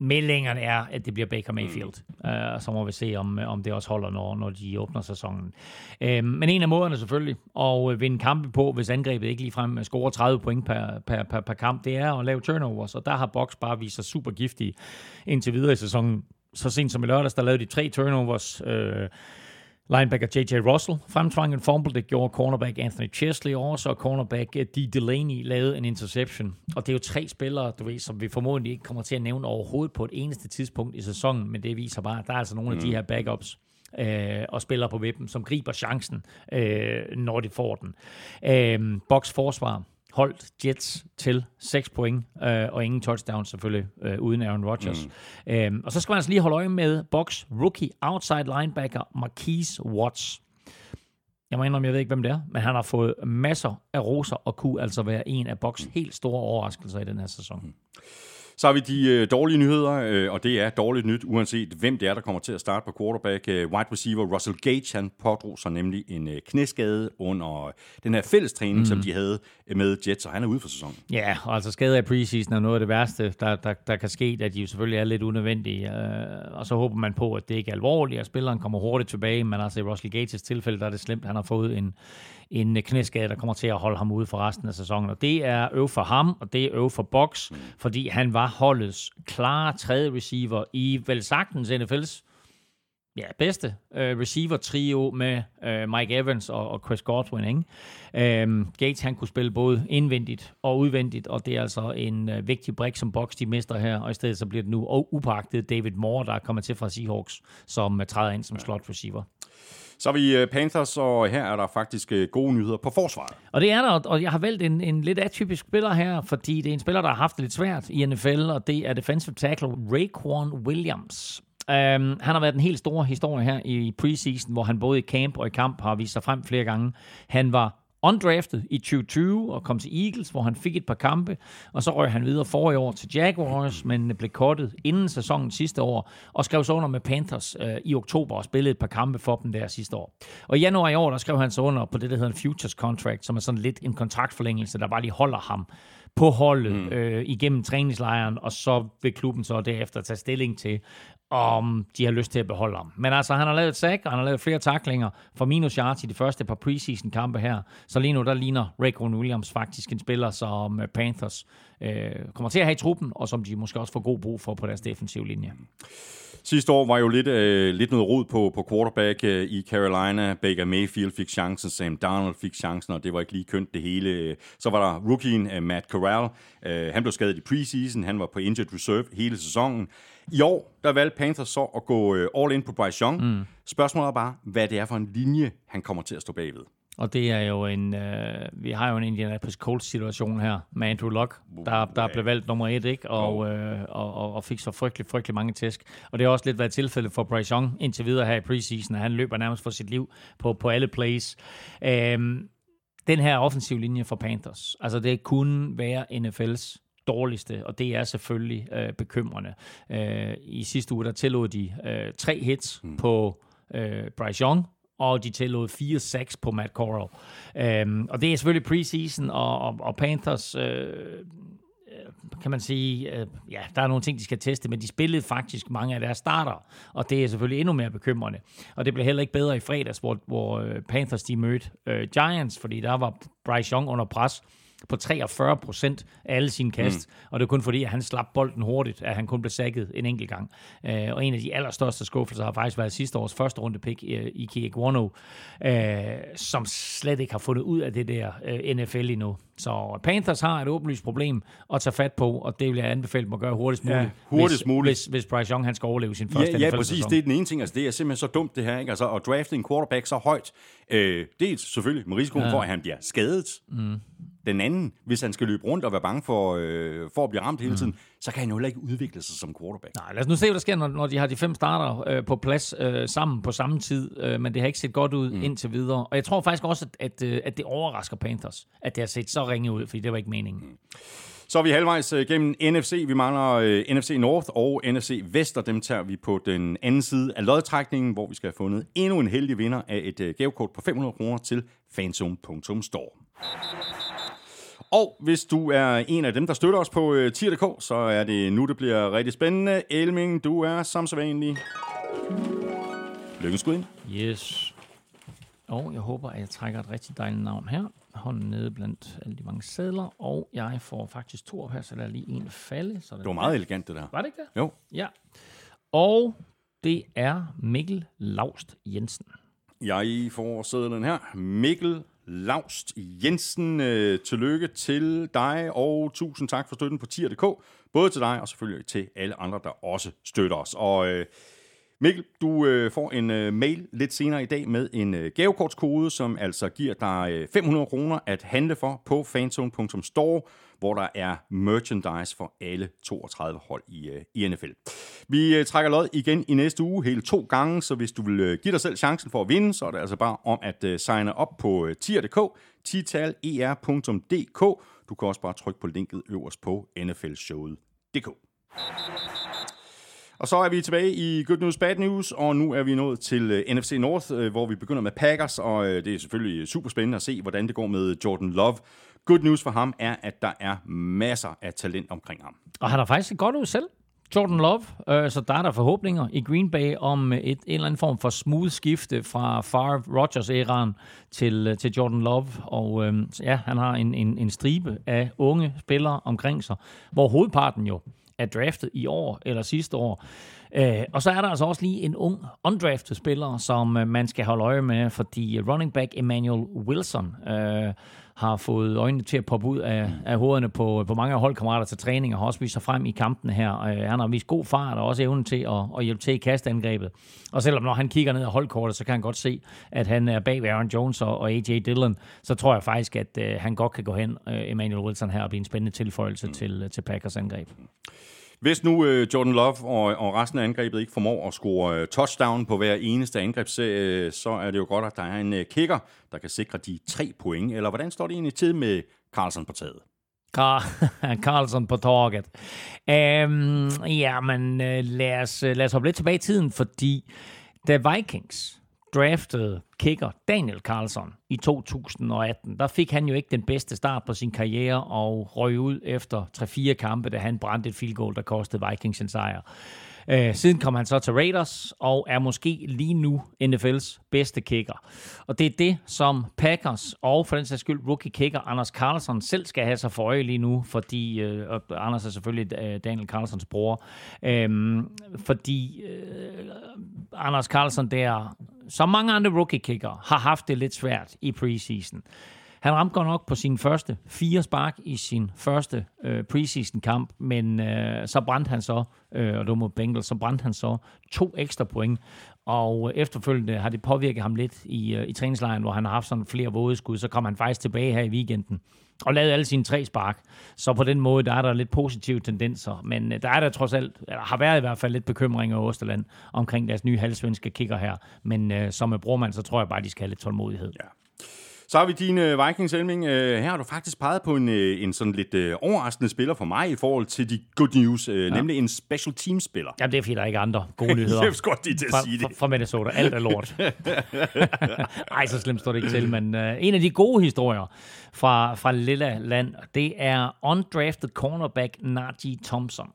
meldingerne er, at det bliver Baker Mayfield. Mm. Uh, så må vi se, om, om det også holder, når, når de åbner sæsonen. Uh, men en af måderne selvfølgelig at vinde kampe på, hvis angrebet ikke ligefrem scorer 30 point per, per, per, per kamp, det er at lave turnovers, og der har Box bare vist sig super giftige indtil videre i sæsonen. Så sent som i lørdags, der lavede de tre turnovers. Uh, Linebacker J.J. Russell fremtvang en fumble, det gjorde cornerback Anthony Chesley også, og cornerback D. Delaney lavede en interception. Og det er jo tre spillere, du ved, som vi formodentlig ikke kommer til at nævne overhovedet på et eneste tidspunkt i sæsonen, men det viser bare, at der er altså nogle mm. af de her backups, øh, og spiller på vippen, som griber chancen, øh, når de får den. Øh, Box forsvar holdt Jets til 6 point, øh, og ingen touchdowns selvfølgelig, øh, uden Aaron Rodgers. Mm. Øhm, og så skal man altså lige holde øje med Box rookie outside linebacker Marquise Watts. Jeg må indrømme, jeg ved ikke, hvem det er, men han har fået masser af roser og kunne altså være en af Box helt store overraskelser i den her sæson. Mm. Så har vi de øh, dårlige nyheder, øh, og det er dårligt nyt, uanset hvem det er, der kommer til at starte på quarterback. Øh, wide receiver Russell Gage, han pådrog sig nemlig en øh, knæskade under den her fælles træning, mm. som de havde med Jets, og han er ude for sæsonen. Ja, og altså skade af preseason er noget af det værste, der, der, der kan ske, at de jo selvfølgelig er lidt unødvendige. Øh, og så håber man på, at det ikke er alvorligt, og spilleren kommer hurtigt tilbage, men altså i Russell Gages tilfælde, der er det slemt, han har fået en, en knæskade, der kommer til at holde ham ude for resten af sæsonen. Og det er øv for ham, og det er øv for Box, fordi han var holdets klare tredje receiver i vel sagtens NFL's ja, bedste øh, receiver-trio med øh, Mike Evans og, og Chris Godwin. Ikke? Øhm, Gates han kunne spille både indvendigt og udvendigt, og det er altså en øh, vigtig brik, som Box de mister her, og i stedet så bliver det nu upagtet David Moore, der kommer til fra Seahawks, som øh, træder ind som slot receiver. Så er vi øh, Panthers, og her er der faktisk øh, gode nyheder på forsvaret. Og det er der, og jeg har valgt en, en lidt atypisk spiller her, fordi det er en spiller, der har haft det lidt svært i NFL, og det er defensive tackle Raekwon Williams. Um, han har været en helt stor historie her i preseason, hvor han både i camp og i kamp har vist sig frem flere gange. Han var undrafted i 2020 og kom til Eagles, hvor han fik et par kampe, og så røg han videre for i år til Jaguars, men blev kortet inden sæsonen sidste år, og skrev så under med Panthers øh, i oktober og spillede et par kampe for dem der sidste år. Og i januar i år, der skrev han så under på det, der hedder en futures contract, som er sådan lidt en kontraktforlængelse, der bare lige holder ham på holdet mm. øh, igennem træningslejren, og så vil klubben så derefter tage stilling til, om de har lyst til at beholde ham. Men altså, han har lavet et sack, og han har lavet flere taklinger for minus yards i de første par preseason kampe her. Så lige nu, der ligner Raekwon Williams faktisk en spiller, som øh, Panthers øh, kommer til at have i truppen, og som de måske også får god brug for på deres defensive linje. Sidste år var jo lidt, øh, lidt noget rod på, på quarterback øh, i Carolina. Baker Mayfield fik chancen, Sam Darnold fik chancen, og det var ikke lige kønt det hele. Så var der rookien øh, Matt Corral. Øh, han blev skadet i preseason, han var på injured reserve hele sæsonen. I år, der valgte Panthers så at gå øh, all in på Bryce Young. Mm. Spørgsmålet er bare, hvad det er for en linje, han kommer til at stå bagved. Og det er jo en, øh, vi har jo en Indianapolis Colts situation her med Andrew Luck, der, der blev valgt nummer et, ikke? Og, øh, og, og, og fik så frygtelig, frygtelig mange tæsk. Og det har også lidt været tilfældet for Bryce Young indtil videre her i preseason, at han løber nærmest for sit liv på, på alle plays. Øhm, den her offensiv linje for Panthers, altså det kunne være NFL's dårligste, og det er selvfølgelig øh, bekymrende. Øh, I sidste uge, der tillod de øh, tre hits mm. på øh, Bryce Young, og de tillod 4-6 på Matt Corral. Øhm, og det er selvfølgelig preseason, og, og, og Panthers... Øh, øh, kan man sige, øh, ja, der er nogle ting, de skal teste, men de spillede faktisk mange af deres starter, og det er selvfølgelig endnu mere bekymrende. Og det blev heller ikke bedre i fredags, hvor, hvor øh, Panthers de mødte øh, Giants, fordi der var Bryce Young under pres, på 43 procent af alle sine kast, mm. og det er kun fordi, at han slap bolden hurtigt, at han kun blev sækket en enkelt gang. Øh, og en af de allerstørste skuffelser har faktisk været sidste års første runde pick øh, i Kiegwano, øh, som slet ikke har fundet ud af det der øh, NFL endnu. Så Panthers har et åbenlyst problem at tage fat på, og det vil jeg anbefale dem at gøre hurtigst muligt, ja, hurtigst muligt. Hvis, hvis, hvis Bryce Young han skal overleve sin første Ja, ja præcis. Det er den ene ting. Altså, det er simpelthen så dumt det her. Ikke? Altså, at drafte en quarterback så højt. Øh, dels selvfølgelig med risikoen ja. for, at han bliver skadet. Mm. Den anden, hvis han skal løbe rundt og være bange for, øh, for at blive ramt hele mm. tiden, så kan han jo heller ikke udvikle sig som quarterback. Nej, lad os nu se, hvad der sker, når, når de har de fem starter øh, på plads øh, sammen på samme tid, øh, men det har ikke set godt ud mm. indtil videre. Og jeg tror faktisk også, at, at, øh, at det overrasker Panthers, at det har set så ringe ud, fordi det var ikke meningen. Mm. Så er vi halvvejs øh, gennem NFC. Vi mangler uh, NFC North og NFC Vest, og dem tager vi på den anden side af lodtrækningen, hvor vi skal have fundet endnu en heldig vinder af et uh, gavekort på 500 kroner til fanzone.store. Og hvis du er en af dem, der støtter os på uh, tier.dk, så er det nu, det bliver rigtig spændende. Elming, du er som så vanlig. Lykkens ind. Yes. Og jeg håber, at jeg trækker et rigtig dejligt navn her. Hånden nede blandt alle de mange sædler. Og jeg får faktisk to her, så der er lige en falde. Så det var meget elegant, det der. Var det ikke det? Jo. Ja. Og det er Mikkel Laust Jensen. Jeg får sædlen her. Mikkel Laust Jensen. Øh, tillykke til dig, og tusind tak for støtten på tier.dk. Både til dig, og selvfølgelig til alle andre, der også støtter os. Og øh, Mikkel, du øh, får en øh, mail lidt senere i dag med en øh, gavekortskode, som altså giver dig øh, 500 kroner at handle for på fanzone.store, hvor der er merchandise for alle 32 hold i, øh, i NFL. Vi øh, trækker lod igen i næste uge, hele to gange, så hvis du vil øh, give dig selv chancen for at vinde, så er det altså bare om at øh, signe op på øh, tier.dk, titaler.dk. Du kan også bare trykke på linket øverst på nflshowet.dk. Og så er vi tilbage i Good News, Bad News, og nu er vi nået til øh, uh, NFC North, uh, hvor vi begynder med Packers, og uh, det er selvfølgelig super spændende at se, hvordan det går med Jordan Love. Good news for ham er, at der er masser af talent omkring ham. Og han har faktisk et godt ud selv. Jordan Love, øh, så der er der forhåbninger i Green Bay om et, en eller anden form for smooth skifte fra Favre Rodgers æraen til, øh, til Jordan Love. Og øh, ja, han har en, en, en stribe af unge spillere omkring sig, hvor hovedparten jo er draftet i år eller sidste år. Øh, og så er der altså også lige en ung undrafted spiller, som øh, man skal holde øje med, fordi running back Emmanuel Wilson øh, har fået øjnene til at poppe ud af, af hovederne på, på mange af holdkammerater til træning, og har også vist sig frem i kampene her. Øh, han har vist god fart og også evnen til at, at hjælpe til i kastangrebet. Og selvom når han kigger ned af holdkortet, så kan han godt se, at han er bag ved Aaron Jones og, og AJ Dillon, så tror jeg faktisk, at øh, han godt kan gå hen, øh, Emmanuel Wilson her, og blive en spændende tilføjelse mm. til, til Packers angreb. Hvis nu øh, Jordan Love og, og resten af angrebet ikke formår at score øh, touchdown på hver eneste angrebsserie, så er det jo godt, at der er en øh, kicker, der kan sikre de tre point. Eller hvordan står det egentlig til med Carlson på taget? Carlson på taget. Um, øhm, ja, men øh, lad, os, øh, lad os hoppe lidt tilbage i tiden, fordi da Vikings draftede kicker Daniel Carlson i 2018, der fik han jo ikke den bedste start på sin karriere og røg ud efter 3-4 kampe, da han brændte et field goal, der kostede Vikings en sejr. Øh, siden kom han så til Raiders, og er måske lige nu NFL's bedste kicker. Og det er det, som Packers og for den sags skyld rookie kicker Anders Carlson selv skal have sig for øje lige nu, fordi øh, og Anders er selvfølgelig øh, Daniel Carlsons bror, øh, fordi øh, Anders Carlson der, som mange andre rookie kicker, har haft det lidt svært i preseason. Han ramte godt nok på sin første fire spark i sin første øh, preseason-kamp, men øh, så brændte han så, øh, og det var mod Bengals, så brændte han så to ekstra point. Og øh, efterfølgende har det påvirket ham lidt i, øh, i træningslejren, hvor han har haft sådan flere vådeskud. Så kom han faktisk tilbage her i weekenden og lavede alle sine tre spark. Så på den måde, der er der lidt positive tendenser. Men øh, der er der trods alt, eller har været i hvert fald lidt bekymringer i Østerland omkring deres nye halvsvenske kigger her. Men øh, som med brormand, så tror jeg bare, de skal have lidt tålmodighed. Ja. Så har vi din uh, Vikings, Elming. Uh, her har du faktisk peget på en, uh, en sådan lidt uh, overraskende spiller for mig i forhold til de good news, ja. nemlig en special team spiller. Jamen, det er fordi, der er ikke andre gode nyheder. jeg godt lige til at fra, sige det. Fra, fra Minnesota. Alt er lort. Ej, så slemt står det ikke til, men en af de gode historier fra, fra Lilla Land, det er undrafted cornerback Najee Thompson.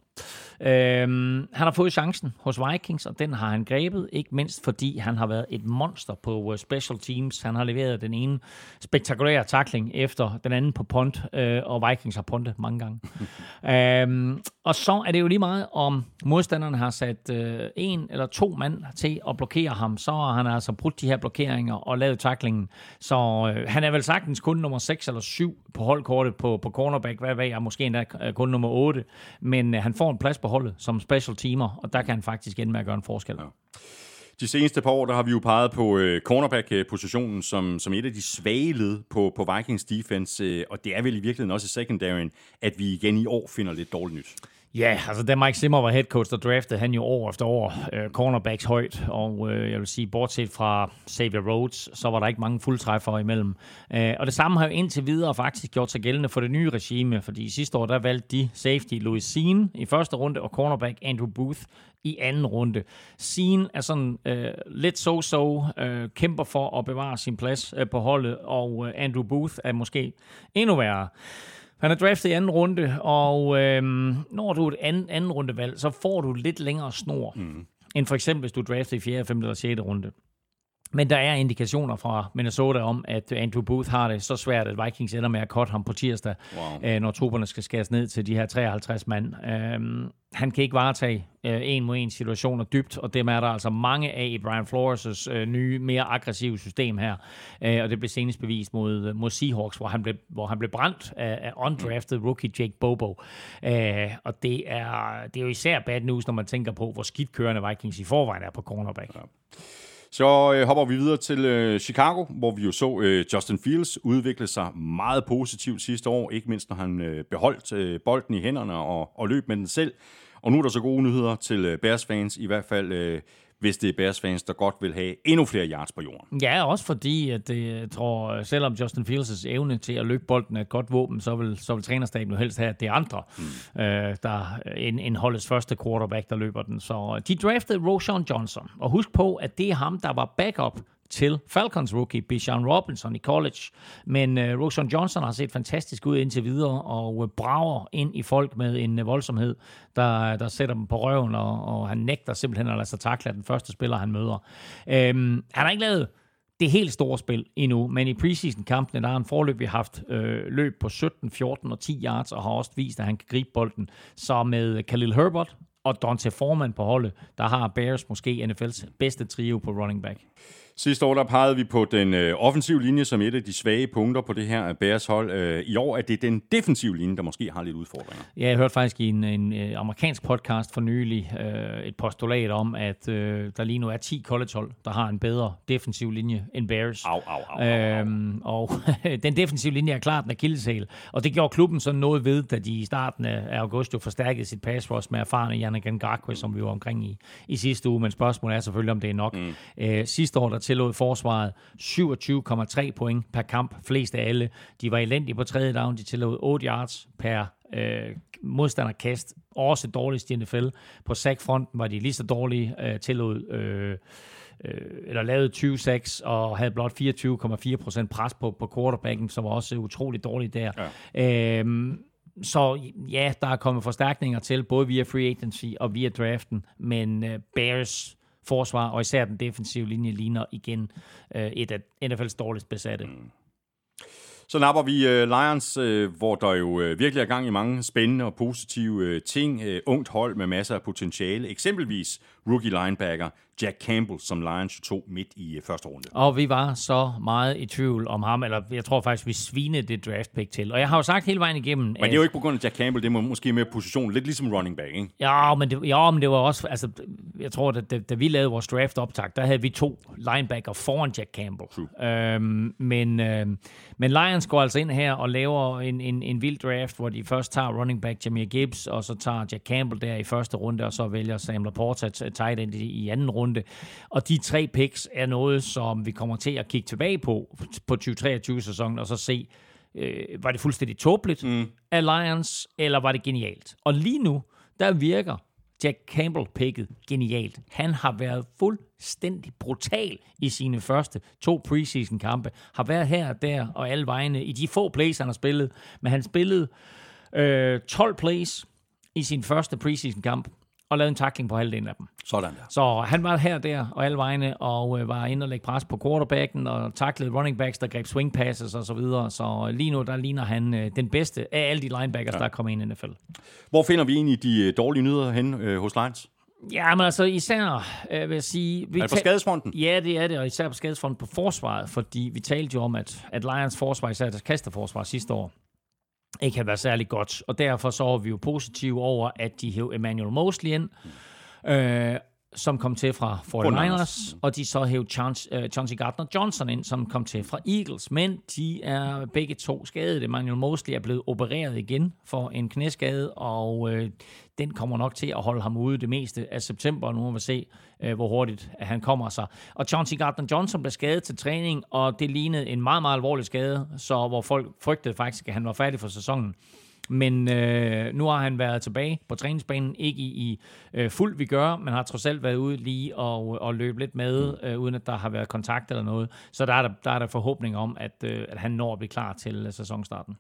Øhm, han har fået chancen hos Vikings, og den har han grebet, ikke mindst fordi han har været et monster på uh, special teams. Han har leveret den ene spektakulære takling efter den anden på punt, øh, og Vikings har puntet mange gange. øhm, og så er det jo lige meget, om modstanderne har sat øh, en eller to mand til at blokere ham, så har han altså brudt de her blokeringer og lavet taklingen. Så øh, han er vel sagtens kun nummer 6 eller 7 på holdkortet på, på cornerback, hvad ved jeg, måske endda kun nummer 8, men øh, han får en plads på holdet som special teamer, og der kan han faktisk ende med at gøre en forskel. Ja. De seneste par år, der har vi jo peget på øh, cornerback-positionen som, som et af de svage led på, på Vikings defense, øh, og det er vel i virkeligheden også i secondaryen, at vi igen i år finder lidt dårligt nyt. Ja, altså da Mike Zimmer var head coach, der draftede han jo år efter år øh, cornerbacks højt, og øh, jeg vil sige, bortset fra Xavier Rhodes, så var der ikke mange fuldtræffere imellem. Øh, og det samme har jo indtil videre faktisk gjort sig gældende for det nye regime, fordi sidste år der valgte de safety Louis Sean i første runde, og cornerback Andrew Booth i anden runde. Sean er sådan øh, lidt so-so, øh, kæmper for at bevare sin plads øh, på holdet, og øh, Andrew Booth er måske endnu værre. Han er draftet i anden runde, og øhm, når du er et anden, anden rundevalg, så får du lidt længere snor, mm. end for eksempel hvis du er draftet i 4., 5. eller 6. runde. Men der er indikationer fra Minnesota om, at Andrew Booth har det så svært, at Vikings ender med at cutte ham på tirsdag, wow. øh, når trupperne skal skæres ned til de her 53 mand. Øhm, han kan ikke varetage øh, en mod en situationer dybt, og dem er der altså mange af i Brian Flores' øh, nye, mere aggressive system her. Øh, og det blev senest bevist mod, mod Seahawks, hvor han blev, hvor han blev brændt af, af undrafted rookie Jake Bobo. Øh, og det er, det er jo især bad news, når man tænker på, hvor skidt kørende Vikings i forvejen er på cornerback. Ja. Så øh, hopper vi videre til øh, Chicago, hvor vi jo så øh, Justin Fields udvikle sig meget positivt sidste år, ikke mindst når han øh, beholdt øh, bolden i hænderne og, og løb med den selv. Og nu er der så gode nyheder til øh, Bears fans, i hvert fald øh, hvis det er Bears fans, der godt vil have endnu flere yards på jorden. Ja, også fordi, at det, jeg tror, selvom Justin Fields' evne til at løbe bolden er et godt våben, så vil, så vil trænerstaben jo helst have, at det er andre, mm. øh, der en, en holdets første quarterback, der løber den. Så de draftede Roshan Johnson. Og husk på, at det er ham, der var backup til Falcons rookie Bijan Robinson i college. Men øh, Roshan Johnson har set fantastisk ud indtil videre, og øh, brager ind i folk med en øh, voldsomhed, der, der sætter dem på røven, og, og han nægter simpelthen at lade sig takle den første spiller, han møder. Øhm, han har ikke lavet det helt store spil endnu, men i preseason-kampene, der har han forløbig haft øh, løb på 17, 14 og 10 yards, og har også vist, at han kan gribe bolden. Så med Khalil Herbert og Dante Foreman på holdet, der har Bears måske NFL's bedste trio på running back. Sidste år der pegede vi på den øh, offensive linje som et af de svage punkter på det her Bears hold. Øh, I år er det den defensive linje, der måske har lidt udfordringer. Ja, jeg hørte faktisk i en, en øh, amerikansk podcast for nylig øh, et postulat om, at øh, der lige nu er 10 collegehold, der har en bedre defensiv linje end Bears. Au, au, au, au, øhm, og den defensive linje er klart en akilleshæl, og det gjorde klubben sådan noget ved, da de i starten af august jo forstærkede sit pass rush med erfarne Yannick Ngakwe, som vi var omkring i, i sidste uge, men spørgsmålet er selvfølgelig, om det er nok. Mm. Øh, sidste år, der tillod forsvaret 27,3 point per kamp, flest af alle. De var elendige på tredje down, de tillod 8 yards per øh, modstanderkast, også dårligst i NFL. På sackfronten var de lige så dårlige, øh, tillod... Øh, øh, eller lavede 20 6 og havde blot 24,4% pres på, på quarterbacken, som var også utroligt dårligt der. Ja. Øhm, så ja, der er kommet forstærkninger til, både via free agency og via draften, men uh, Bears forsvar, og især den defensive linje, ligner igen øh, et af NFL's dårligst besatte. Mm. Så napper vi uh, Lions, uh, hvor der jo uh, virkelig er gang i mange spændende og positive uh, ting. Uh, ungt hold med masser af potentiale. Eksempelvis rookie linebacker Jack Campbell, som Lions tog midt i første runde. Og vi var så meget i tvivl om ham, eller jeg tror faktisk, vi svinede det draft pick til. Og jeg har jo sagt hele vejen igennem... Men det er jo ikke på grund af Jack Campbell, det er måske mere position, lidt ligesom running back, ikke? Ja, men det, ja, men det var også... Altså, jeg tror, at da, da vi lavede vores draft optag, der havde vi to linebacker foran Jack Campbell. True. Øhm, men, øhm, men Lions går altså ind her og laver en, en, en vild draft, hvor de først tager running back Jamir Gibbs, og så tager Jack Campbell der i første runde, og så vælger Sam Laporta tight end i, i anden runde. Og de tre picks er noget, som vi kommer til at kigge tilbage på på 2023-sæsonen, og så se, øh, var det fuldstændig tåbeligt mm. af Lions, eller var det genialt? Og lige nu, der virker Jack Campbell-picket genialt. Han har været fuldstændig brutal i sine første to preseason-kampe. Har været her og der og alle vegne i de få plays, han har spillet. Men han spillede øh, 12 plays i sin første preseason-kamp og lavede en tackling på halvdelen af dem. Sådan der. Så han var her der og alle vegne, og øh, var inde og lægge pres på quarterbacken, og taklede running backs, der greb swing passes og så videre. Så lige nu, der ligner han øh, den bedste af alle de linebackers, ja. der er kommet ind i NFL. Hvor finder vi egentlig de øh, dårlige nyheder hen øh, hos Lions? Ja, men altså især, øh, vil jeg sige... Vi er det på skadesfronten? Ja, det er det, og især på skadesfronten på forsvaret, fordi vi talte jo om, at, at Lions forsvar, især deres kasterforsvar sidste år, ikke har været særlig godt. Og derfor så var vi jo positive over, at de hævde Emmanuel Mosley ind, øh, som kom til fra 49ers, og de så hævde Chauncey, uh, Chauncey Gardner-Johnson ind, som kom til fra Eagles. Men de er begge to skadet. Emmanuel Mosley er blevet opereret igen for en knæskade, og øh, den kommer nok til at holde ham ude det meste af september. Nu må vi se, øh, hvor hurtigt han kommer sig. Og Chauncey Gardner-Johnson blev skadet til træning, og det lignede en meget, meget alvorlig skade, så hvor folk frygtede faktisk, at han var færdig for sæsonen. Men øh, nu har han været tilbage på træningsbanen, ikke i, i øh, fuld vi gør, men har trods alt været ude lige og, og løbe lidt med, øh, uden at der har været kontakt eller noget. Så der er der, der, er der forhåbning om, at, øh, at han når at blive klar til øh, sæsonstarten.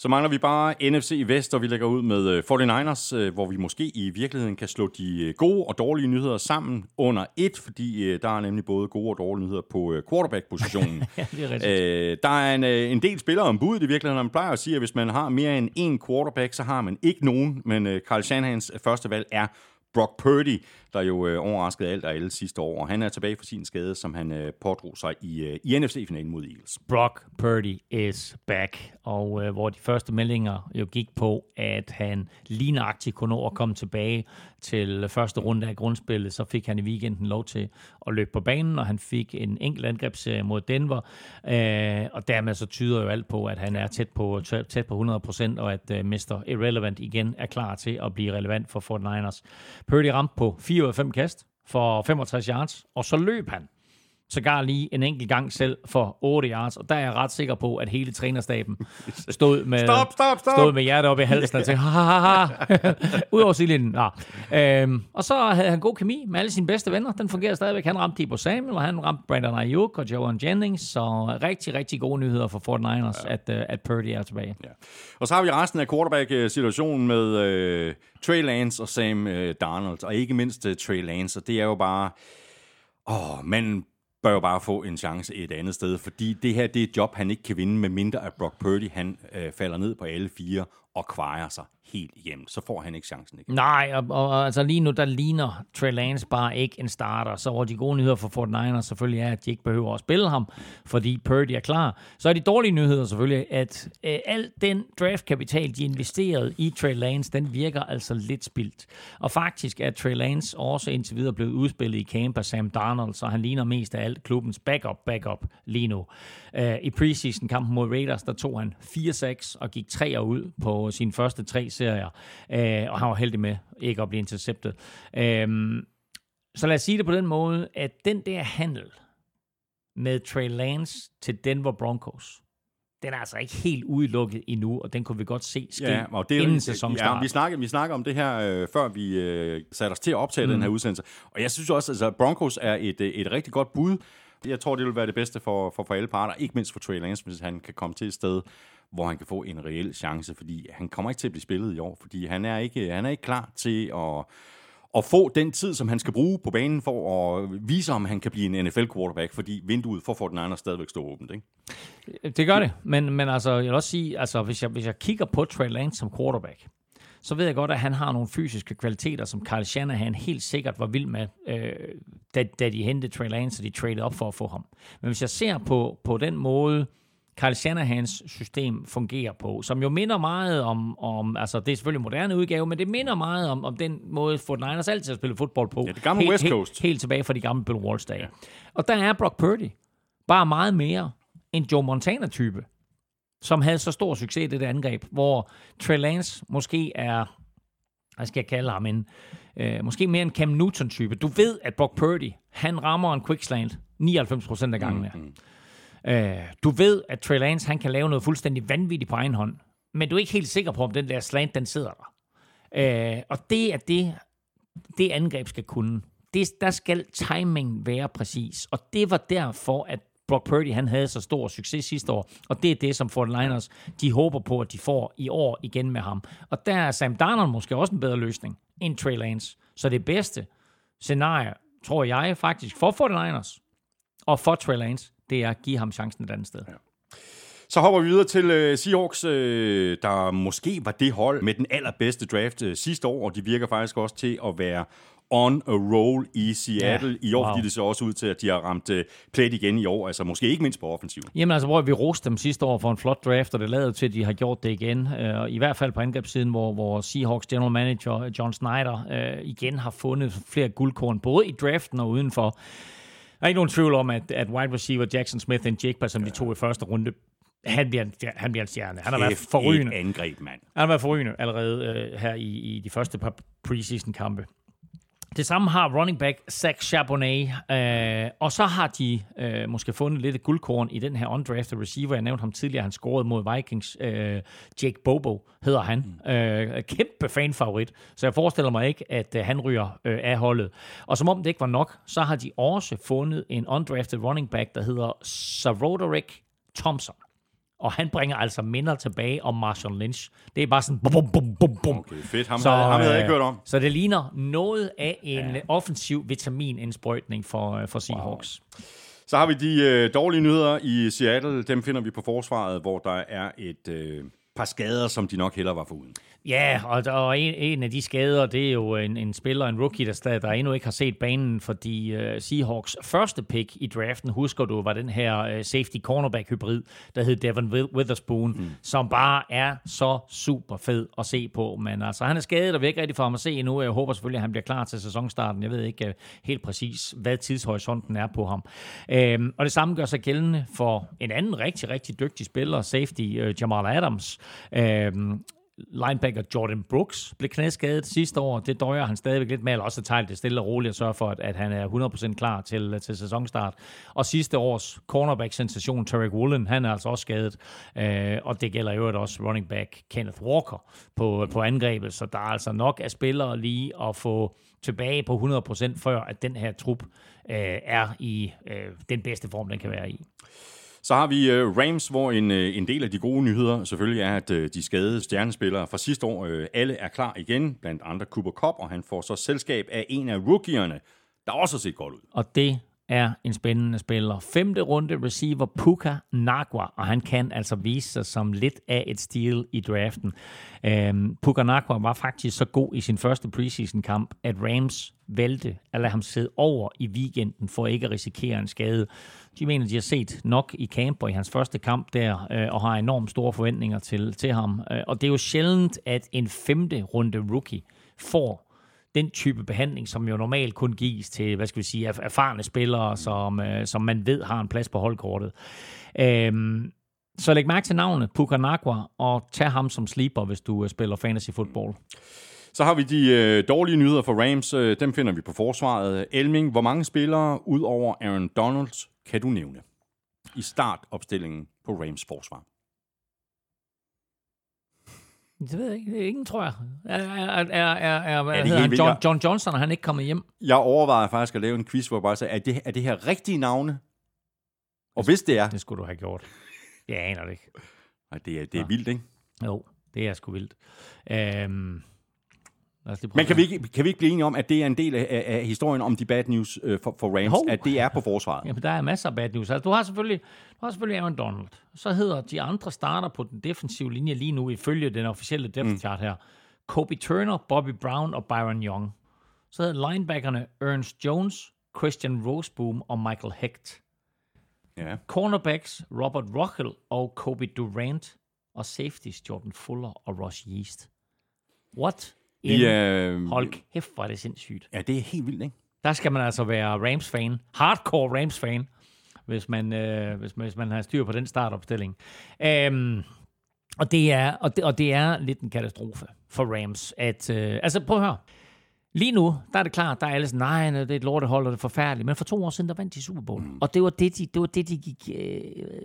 Så mangler vi bare NFC Vest, og vi lægger ud med 49ers, øh, øh, hvor vi måske i virkeligheden kan slå de øh, gode og dårlige nyheder sammen under et, fordi der er nemlig både gode og dårlige nyheder på quarterback-positionen. ja, det er rigtigt. Der er en, en del spillere om budet i virkeligheden, man plejer at sige, at hvis man har mere end én quarterback, så har man ikke nogen, men Carl Shanahans første valg er Brock Purdy, der jo øh, overraskede alt og alle sidste år. Og han er tilbage fra sin skade, som han øh, pådrog sig i, øh, i NFC-finalen mod Eagles. Brock Purdy is back, og øh, hvor de første meldinger jo gik på, at han lignagtigt kunne nå at komme tilbage til første runde af grundspillet, så fik han i weekenden lov til at løbe på banen, og han fik en enkelt angrebsserie mod Denver, øh, og dermed så tyder jo alt på, at han er tæt på, tæt på 100%, og at øh, Mr. Irrelevant igen er klar til at blive relevant for Fort Niners. Purdy ramte på 4 4 ud af 5 kast for 65 yards, og så løb han sågar lige en enkelt gang selv for 8 yards, og der er jeg ret sikker på, at hele trænerstaben stod med, stop, stop, stop. stod med hjertet op i halsen og tænkte, ha, ha, ha. Udover sidelinjen. Ja. Øhm, og så havde han god kemi med alle sine bedste venner. Den fungerer stadigvæk. Han ramte Debo Samuel, og han ramte Brandon Ayuk og Joan Jennings, så rigtig, rigtig gode nyheder for Fort Niners, ja. at, uh, at Purdy er tilbage. Ja. Og så har vi resten af quarterback-situationen med uh, Trey Lance og Sam uh, Darnold, og ikke mindst uh, Trey Lance, og det er jo bare... Åh, oh, men bør jo bare få en chance et andet sted, fordi det her det er et job, han ikke kan vinde, med mindre at Brock Purdy han øh, falder ned på alle fire og kvarer sig helt igennem, så får han ikke chancen igen. Nej, og, og altså lige nu, der ligner Trey Lance bare ikke en starter, så hvor de gode nyheder for Fort Niners selvfølgelig er, at de ikke behøver at spille ham, fordi Purdy er klar. Så er de dårlige nyheder selvfølgelig, at øh, al den draftkapital, de investerede i Trey Lance, den virker altså lidt spildt. Og faktisk er Trey Lance også indtil videre blevet udspillet i camp af Sam Darnold, så han ligner mest af alt klubbens backup, backup lige nu. Øh, I preseason-kampen mod Raiders, der tog han 4-6 og gik 3 ud på sine første tre serier, øh, og han var heldig med ikke at blive interceptet. Øh, så lad os sige det på den måde, at den der handel med Trey Lance til Denver Broncos, den er altså ikke helt udelukket endnu, og den kunne vi godt se ske ja, og det inden sæsonstart. Ja, vi snakker, vi snakker om det her, øh, før vi øh, satte os til at optage mm. den her udsendelse. Og jeg synes også, at altså, Broncos er et, øh, et rigtig godt bud, Jeg tror, det vil være det bedste for, for, for alle parter, ikke mindst for Trey Lance, hvis han kan komme til et sted, hvor han kan få en reel chance, fordi han kommer ikke til at blive spillet i år, fordi han er ikke, han er ikke klar til at, at få den tid, som han skal bruge på banen for at vise, om han kan blive en NFL-quarterback, fordi vinduet for Fortnite stadigvæk står åbent. Ikke? Det gør det, men, men altså, jeg vil også sige, altså, hvis, jeg, hvis jeg kigger på Trey Lance som quarterback, så ved jeg godt, at han har nogle fysiske kvaliteter, som Carl Shanahan helt sikkert var vild med, øh, da, da de hentede Trey Lance, og de traded op for at få ham. Men hvis jeg ser på, på den måde, Carl Shanahans system fungerer på, som jo minder meget om, om altså det er selvfølgelig en moderne udgave, men det minder meget om, om den måde, Fort Niners altid har spillet fodbold på. Ja, det gamle helt, West Coast. Helt, helt tilbage fra de gamle Bill Walsh dage. Ja. Og der er Brock Purdy bare meget mere en Joe Montana-type, som havde så stor succes i det angreb, hvor Trey Lance måske er, hvad skal jeg kalde ham, en, øh, måske mere en Cam Newton-type. Du ved, at Brock Purdy, han rammer en quickslant 99% af gangene. Mm-hmm. Øh, du ved, at Trey Lance han kan lave noget fuldstændig vanvittigt på egen hånd, men du er ikke helt sikker på, om den der slant, den sidder der. Øh, og det er det, det angreb skal kunne. Det, der skal timing være præcis. Og det var derfor, at Brock Purdy han havde så stor succes sidste år, og det er det, som 49ers de håber på, at de får i år igen med ham. Og der er Sam Darnold måske også en bedre løsning end Trey Lance. Så det bedste scenarie, tror jeg faktisk, for 49ers og for Trey Lance, det er at give ham chancen et andet sted. Ja. Så hopper vi videre til uh, Seahawks, uh, der måske var det hold med den allerbedste draft uh, sidste år, og de virker faktisk også til at være on a roll i Seattle ja, i år, wow. fordi det ser også ud til, at de har ramt uh, plet igen i år, altså måske ikke mindst på offensiv. Jamen altså, hvor vi roste dem sidste år for en flot draft, og det lader til, at de har gjort det igen. Uh, I hvert fald på angrebssiden, hvor, hvor Seahawks general manager John Snyder uh, igen har fundet flere guldkorn, både i draften og udenfor. Der er ikke nogen tvivl om, at, at wide receiver Jackson Smith og Jake, som de to i første runde, han bliver, han bliver en stjerne. Han har været forrygende. angreb, mand. Han har været forrygende allerede øh, her i, i de første par preseason-kampe. Det samme har running back Zach Charbonnet, øh, og så har de øh, måske fundet lidt guldkorn i den her undrafted receiver. Jeg nævnte ham tidligere, han scorede mod Vikings. Øh, Jake Bobo hedder han. Mm. Øh, kæmpe fanfavorit, så jeg forestiller mig ikke, at øh, han ryger øh, af holdet. Og som om det ikke var nok, så har de også fundet en undrafted running back, der hedder Saroderick Thompson og han bringer altså minder tilbage om Marshall Lynch. Det er bare sådan bum, bum, bum, bum, bum. Okay, fedt. Ham, så, havde, ham havde jeg ikke hørt om. Så det ligner noget af en ja. offensiv vitaminindsprøjtning for, øh, for Seahawks. Wow. Så har vi de øh, dårlige nyheder i Seattle. Dem finder vi på forsvaret, hvor der er et øh, par skader, som de nok heller var foruden. Ja, og, og en, en af de skader, det er jo en, en spiller, en rookie, der, stadig, der endnu ikke har set banen, fordi uh, Seahawks første pick i draften, husker du, var den her uh, safety cornerback hybrid, der hed Devin Witherspoon, mm. som bare er så super fed at se på. Men altså, han er skadet, og vi ikke rigtig få ham at se endnu. Jeg håber selvfølgelig, at han bliver klar til sæsonstarten. Jeg ved ikke uh, helt præcis, hvad tidshorisonten er på ham. Uh, og det samme gør sig gældende for en anden rigtig, rigtig dygtig spiller, safety uh, Jamal Adams. Øh, linebacker Jordan Brooks blev knæskadet sidste år. Det døjer han stadigvæk lidt med, eller også tager det stille og roligt og sørger for, at, at han er 100% klar til, til sæsonstart. Og sidste års cornerback-sensation, Tarek Woolen, han er altså også skadet. Øh, og det gælder jo også running back Kenneth Walker på, på angrebet. Så der er altså nok af spillere lige at få tilbage på 100% før, at den her trup øh, er i øh, den bedste form, den kan være i. Så har vi øh, Rams, hvor en, øh, en del af de gode nyheder selvfølgelig er, at øh, de skadede stjernespillere fra sidste år, øh, alle er klar igen, blandt andre Cooper Cup, og han får så selskab af en af rookierne, der også har set godt ud. Og det er en spændende spiller. Femte runde receiver Puka Nagua, og han kan altså vise sig som lidt af et stil i draften. Øhm, Puka Nagua var faktisk så god i sin første preseason kamp, at Rams valgte at lade ham sidde over i weekenden for ikke at risikere en skade. De mener, de har set nok i camp og i hans første kamp der, øh, og har enormt store forventninger til, til ham. Øh, og det er jo sjældent, at en femte runde rookie får den type behandling, som jo normalt kun gives til, hvad skal vi sige, erfarne spillere, som, øh, som man ved har en plads på holdkortet. Øhm, så læg mærke til navnet, Pukanakwa, og tag ham som sleeper, hvis du øh, spiller fantasy football. Så har vi de øh, dårlige nyheder for Rams. Øh, dem finder vi på forsvaret. Elming, hvor mange spillere ud over Aaron Donalds kan du nævne i startopstillingen på Rams forsvar? Det ved jeg ikke. Ingen, tror jeg. Er, er, er, er, er, er han? John, John Johnson, er han ikke kommet hjem? Jeg overvejede faktisk at lave en quiz, hvor jeg bare sagde, er det, er det her rigtige navne, Og hvis det er... Det skulle du have gjort. Jeg aner det ikke. Nej, det er, det er vildt, ikke? Jo, det er sgu vildt. Øhm, lad os lige Men kan vi, ikke, kan vi ikke blive enige om, at det er en del af, af, historien om de bad news øh, for, for Rams, Jo. at det er på forsvaret? Jamen, der er masser af bad news. Altså, du har selvfølgelig, du har selvfølgelig Aaron Donald. Så hedder de andre starter på den defensive linje lige nu, ifølge den officielle depth chart her. Kobe Turner, Bobby Brown og Byron Young. Så hedder linebackerne Ernst Jones, Christian Roseboom og Michael Hecht. Ja. Cornerbacks Robert Rochel og Kobe Durant. Og safeties Jordan Fuller og Ross Yeast. What? En- øh, Hold kæft, hvor er det sindssygt. ja, det er helt vildt, ikke? Der skal man altså være Rams-fan. Hardcore Rams-fan, hvis man, øh, hvis, man, hvis man har styr på den startopstilling. Øhm, og, det er, og, det, og det er lidt en katastrofe for Rams. At, øh, altså, prøv at høre. Lige nu, der er det klart, der er alle sådan, nej, det er et lortehold, og det er forfærdeligt. Men for to år siden, der vandt de Super Bowl. Mm. Og det var det, de, det var det, de gik... Øh,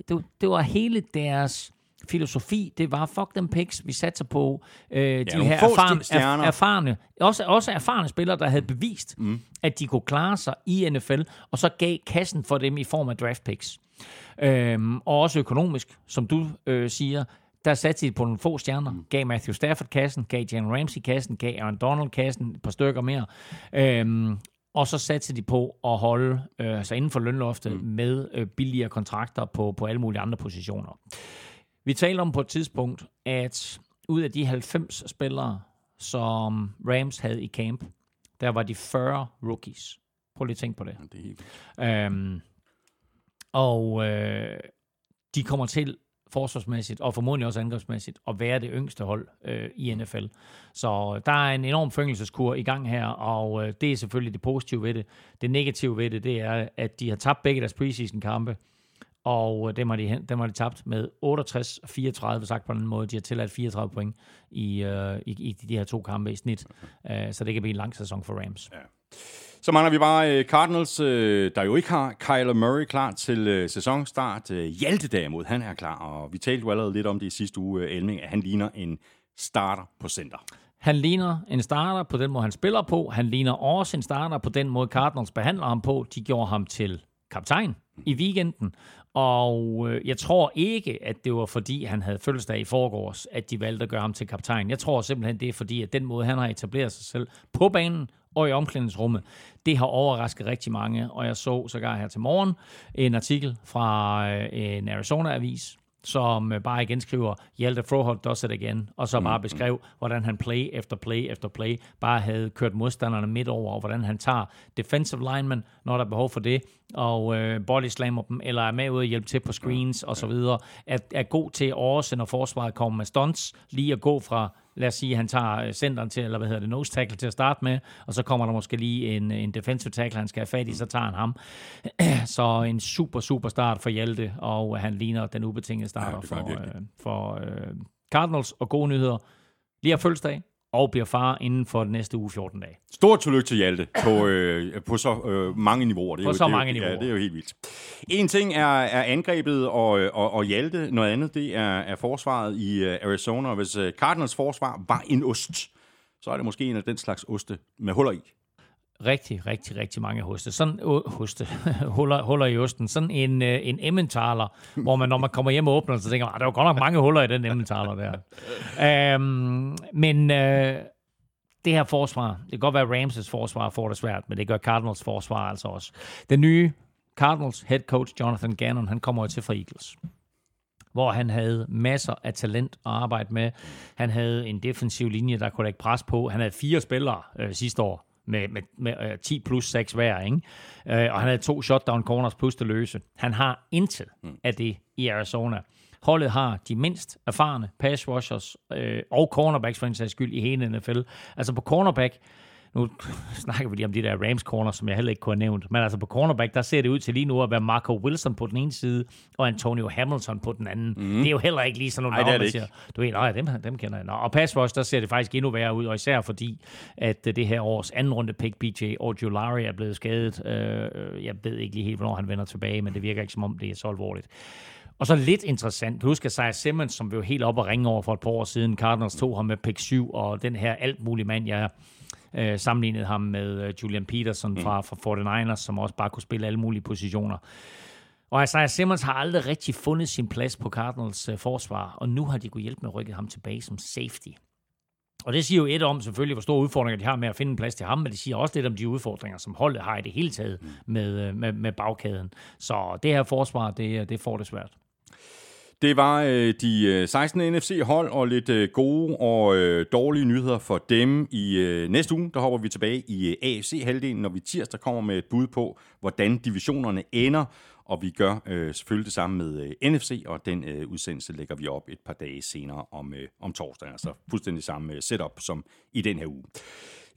det, var, det var hele deres filosofi, det var fuck them picks, vi satser på øh, de nogle her erfarne, er, erfarne, også, også erfarne spillere, der havde bevist, mm. at de kunne klare sig i NFL, og så gav kassen for dem i form af draft picks. Øhm, og også økonomisk, som du øh, siger, der satte de på nogle få stjerner. Mm. Gav Matthew Stafford kassen, gav Jalen Ramsey kassen, gav Aaron Donald kassen, et par stykker mere. Øhm, og så satte de på at holde øh, sig inden for lønloftet mm. med øh, billigere kontrakter på, på alle mulige andre positioner. Vi talte om på et tidspunkt, at ud af de 90 spillere, som Rams havde i camp, der var de 40 rookies. Prøv lige at tænke på det. Det er helt. Øhm, og øh, de kommer til forsvarsmæssigt, og formodentlig også angrebsmæssigt, at være det yngste hold øh, i NFL. Så der er en enorm fængselskur i gang her, og øh, det er selvfølgelig det positive ved det. Det negative ved det, det er, at de har tabt begge deres preseason-kampe, og øh, dem har, de, dem har de tabt med 68-34, sagt på den måde. De har tilladt 34 point i, øh, i, i de her to kampe i snit, øh, så det kan blive en lang sæson for Rams. Så mangler vi bare øh, Cardinals, der jo ikke har Kyler Murray klar til sæsonstart. Hjalte derimod, han er klar, og vi talte jo allerede lidt om det i sidste uge, Elming, at han ligner en starter på center. Han ligner en starter på den måde, han spiller på. Han ligner også en starter på den måde, Cardinals behandler ham på. De gjorde ham til kaptajn i weekenden. Og øh, jeg tror ikke, at det var fordi, han havde fødselsdag i forgårs, at de valgte at gøre ham til kaptajn. Jeg tror simpelthen, det er fordi, at den måde, han har etableret sig selv på banen og i omklædningsrummet, det har overrasket rigtig mange. Og jeg så sågar her til morgen en artikel fra øh, en Arizona-avis, som øh, bare igen skriver, Hjalte Froholt does it again, og så bare beskrev, hvordan han play efter play efter play bare havde kørt modstanderne midt over, og hvordan han tager defensive linemen, når der er behov for det, og øh, body slammer dem, eller er med ud at hjælpe til på screens og så videre, er, er god til også, når forsvaret kommer med stunts, lige at gå fra lad os sige, at han tager øh, centeren til, eller hvad hedder det, nose tackle til at starte med, og så kommer der måske lige en, en defensive tackle, han skal have fat i, så tager han ham. så en super, super start for Hjalte, og han ligner den ubetingede starter Ja, for, øh, for øh, Cardinals, og gode nyheder. Lige har fødselsdag, og bliver far inden for den næste uge 14 dage. Stort tillykke til Hjalte på, øh, på så øh, mange niveauer. Det er På jo, så det er jo- mange Ja, niveauer. det er jo helt vildt. En ting er, er angrebet og, og, og Hjalte, noget andet det er, er forsvaret i øh, Arizona. Hvis øh, Cardinals forsvar var en ost, så er det måske en af den slags oste med huller i. Rigtig, rigtig, rigtig mange hoste. Sådan, uh, hoste, huller, huller i osten. Sådan en, uh, en emmentaler, hvor man, når man kommer hjem og åbner, så tænker man, "Ah, der var godt nok mange huller i den emmentaler der. um, men uh, det her forsvar, det kan godt være, at Ramses forsvar får det svært, men det gør Cardinals forsvar altså også. Den nye Cardinals head coach, Jonathan Gannon, han kommer jo til fra Eagles hvor han havde masser af talent at arbejde med. Han havde en defensiv linje, der kunne lægge pres på. Han havde fire spillere øh, sidste år med, med, med øh, 10 plus 6 hver, ikke? Øh, og han havde to shutdown corners plus det løse. Han har intet af det i Arizona. Holdet har de mindst erfarne pass rushers øh, og cornerbacks for en sags skyld i hele NFL. Altså på cornerback, nu snakker vi lige om de der Rams corner, som jeg heller ikke kunne have nævnt. Men altså på cornerback, der ser det ud til lige nu at være Marco Wilson på den ene side, og Antonio Hamilton på den anden. Mm. Det er jo heller ikke lige sådan nogle navne, man siger, du ved, nej, dem, dem kender jeg. Nå, og pass rush, der ser det faktisk endnu værre ud, og især fordi, at det her års anden runde pick, BJ Ojulari, er blevet skadet. Øh, jeg ved ikke lige helt, hvornår han vender tilbage, men det virker ikke som om, det er så alvorligt. Og så lidt interessant, du huske Isaiah Simmons, som vi jo helt op og ringe over for et par år siden. Cardinals tog ham med pick 7, og den her alt mulig mand, jeg øh, sammenlignede ham med øh, Julian Peterson fra, fra 49ers, som også bare kunne spille alle mulige positioner. Og Isaiah Simmons har aldrig rigtig fundet sin plads på Cardinals uh, forsvar, og nu har de kunnet hjælpe med at rykke ham tilbage som safety. Og det siger jo et om selvfølgelig, hvor store udfordringer de har med at finde en plads til ham, men det siger også lidt om de udfordringer, som holdet har i det hele taget med, med, med bagkæden. Så det her forsvar, det, det får det svært. Det var øh, de øh, 16 NFC-hold og lidt øh, gode og øh, dårlige nyheder for dem. I øh, næste uge, der hopper vi tilbage i øh, AFC-halvdelen, når vi tirsdag kommer med et bud på, hvordan divisionerne ender. Og vi gør øh, selvfølgelig det samme med øh, NFC, og den øh, udsendelse lægger vi op et par dage senere om, øh, om torsdagen. Altså fuldstændig samme øh, setup som i den her uge.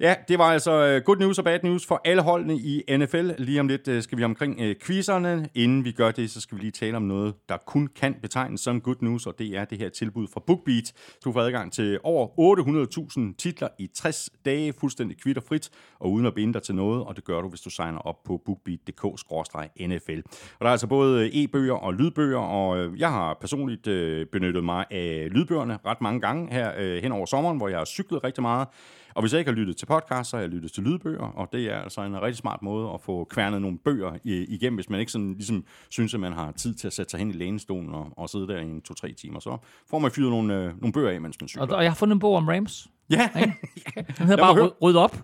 Ja, det var altså øh, good news og bad news for alle holdene i NFL. Lige om lidt øh, skal vi omkring øh, quizerne. Inden vi gør det, så skal vi lige tale om noget, der kun kan betegnes som good news, og det er det her tilbud fra BookBeat. Du får adgang til over 800.000 titler i 60 dage, fuldstændig kvitterfrit, og uden at binde dig til noget, og det gør du, hvis du signer op på bookbeat.dk-nfl. Og der er altså både e-bøger og lydbøger, og jeg har personligt benyttet mig af lydbøgerne ret mange gange her hen over sommeren, hvor jeg har cyklet rigtig meget. Og hvis jeg ikke har lyttet til podcast, så har jeg lyttet til lydbøger, og det er altså en rigtig smart måde at få kværnet nogle bøger igennem, hvis man ikke sådan ligesom synes, at man har tid til at sætte sig hen i lænestolen og, og sidde der i en to-tre timer. Så får man fyret nogle, øh, nogle bøger af, mens man cykler. Og, og jeg har fundet en bog om Rams. Ja. Den hedder bare ryd, ryd op.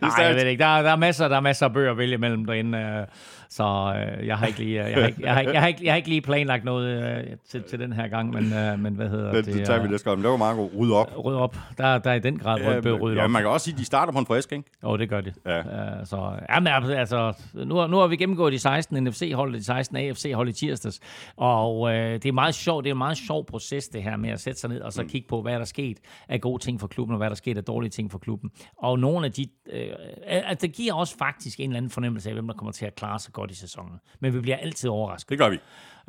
Nej, jeg ved ikke. Der, der, er masser, der er masser af bøger at vælge mellem derinde. Øh, så øh, jeg har ikke lige, jeg har ikke, jeg har, jeg har ikke, jeg har ikke lige planlagt noget øh, til, til den her gang, men, øh, men hvad hedder det? Det, det tager vi næste gang. Det var meget godt. Rydde op. Rydde op. Der, der er i den grad ja, rydde rydde ja, op. man kan også sige, at de starter på en frisk, ikke? Jo, det gør de. Ja. Uh, så, ja, men altså, nu, nu har vi gennemgået de 16 NFC-hold og de 16 AFC-hold i tirsdags, og øh, det er meget sjovt, det er en meget sjov proces, det her med at sætte sig ned og så mm. Kigge på, hvad er der sket af gode ting for klubben, og hvad er der sket af dårlige ting for klubben. Og nogle af de, øh, altså, det giver også faktisk en eller anden fornemmelse af, hvem der kommer til at klare sig godt i sæsonen. Men vi bliver altid overrasket. Det gør vi.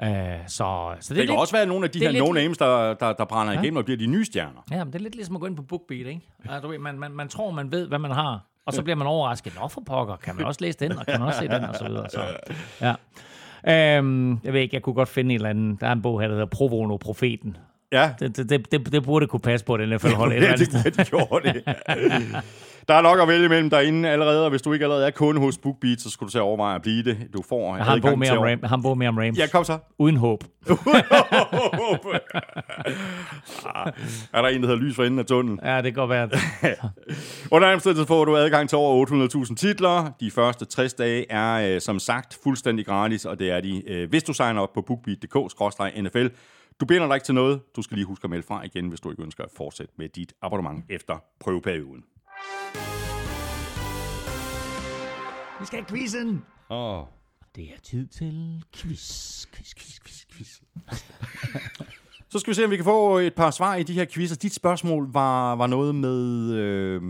Uh, så, så det, det kan lidt, også være nogle af de her no-names, der, der, der brænder ja. igennem og bliver de nye stjerner. Ja, men det er lidt ligesom at gå ind på BookBeat, ikke? Altså, du ved, man, man, man tror, man ved, hvad man har, og så bliver man overrasket. Nå, for pokker, kan man også læse den, og kan man også se den, og så videre. Så, ja. Øhm, jeg ved ikke, jeg kunne godt finde en eller anden. Der er en bog her, der hedder Provono Profeten. Ja. Det, det, det, det, det burde kunne passe på den NFL hold. Ja, det, det, det gjorde det. Der er nok at vælge mellem derinde allerede, og hvis du ikke allerede er kunde hos BookBeat, så skulle du til at overveje at blive det. Du får en bog mere om, Ram, jeg har en bog mere om Rams. Ja, kom så. Uden håb. er der en, der hedder lys for enden af tunnelen? Ja, det kan godt være. Under omstændighed får du adgang til over 800.000 titler. De første 60 dage er som sagt fuldstændig gratis, og det er de, hvis du signer op på bookbeat.dk-nfl. Du binder dig ikke til noget. Du skal lige huske at melde fra igen, hvis du ikke ønsker at fortsætte med dit abonnement efter prøveperioden. Vi skal have quizzen. Åh. Oh. Det er tid til quiz, quiz, quiz, quiz, quiz. Så skal vi se, om vi kan få et par svar i de her quizzer. Dit spørgsmål var, var noget med øh,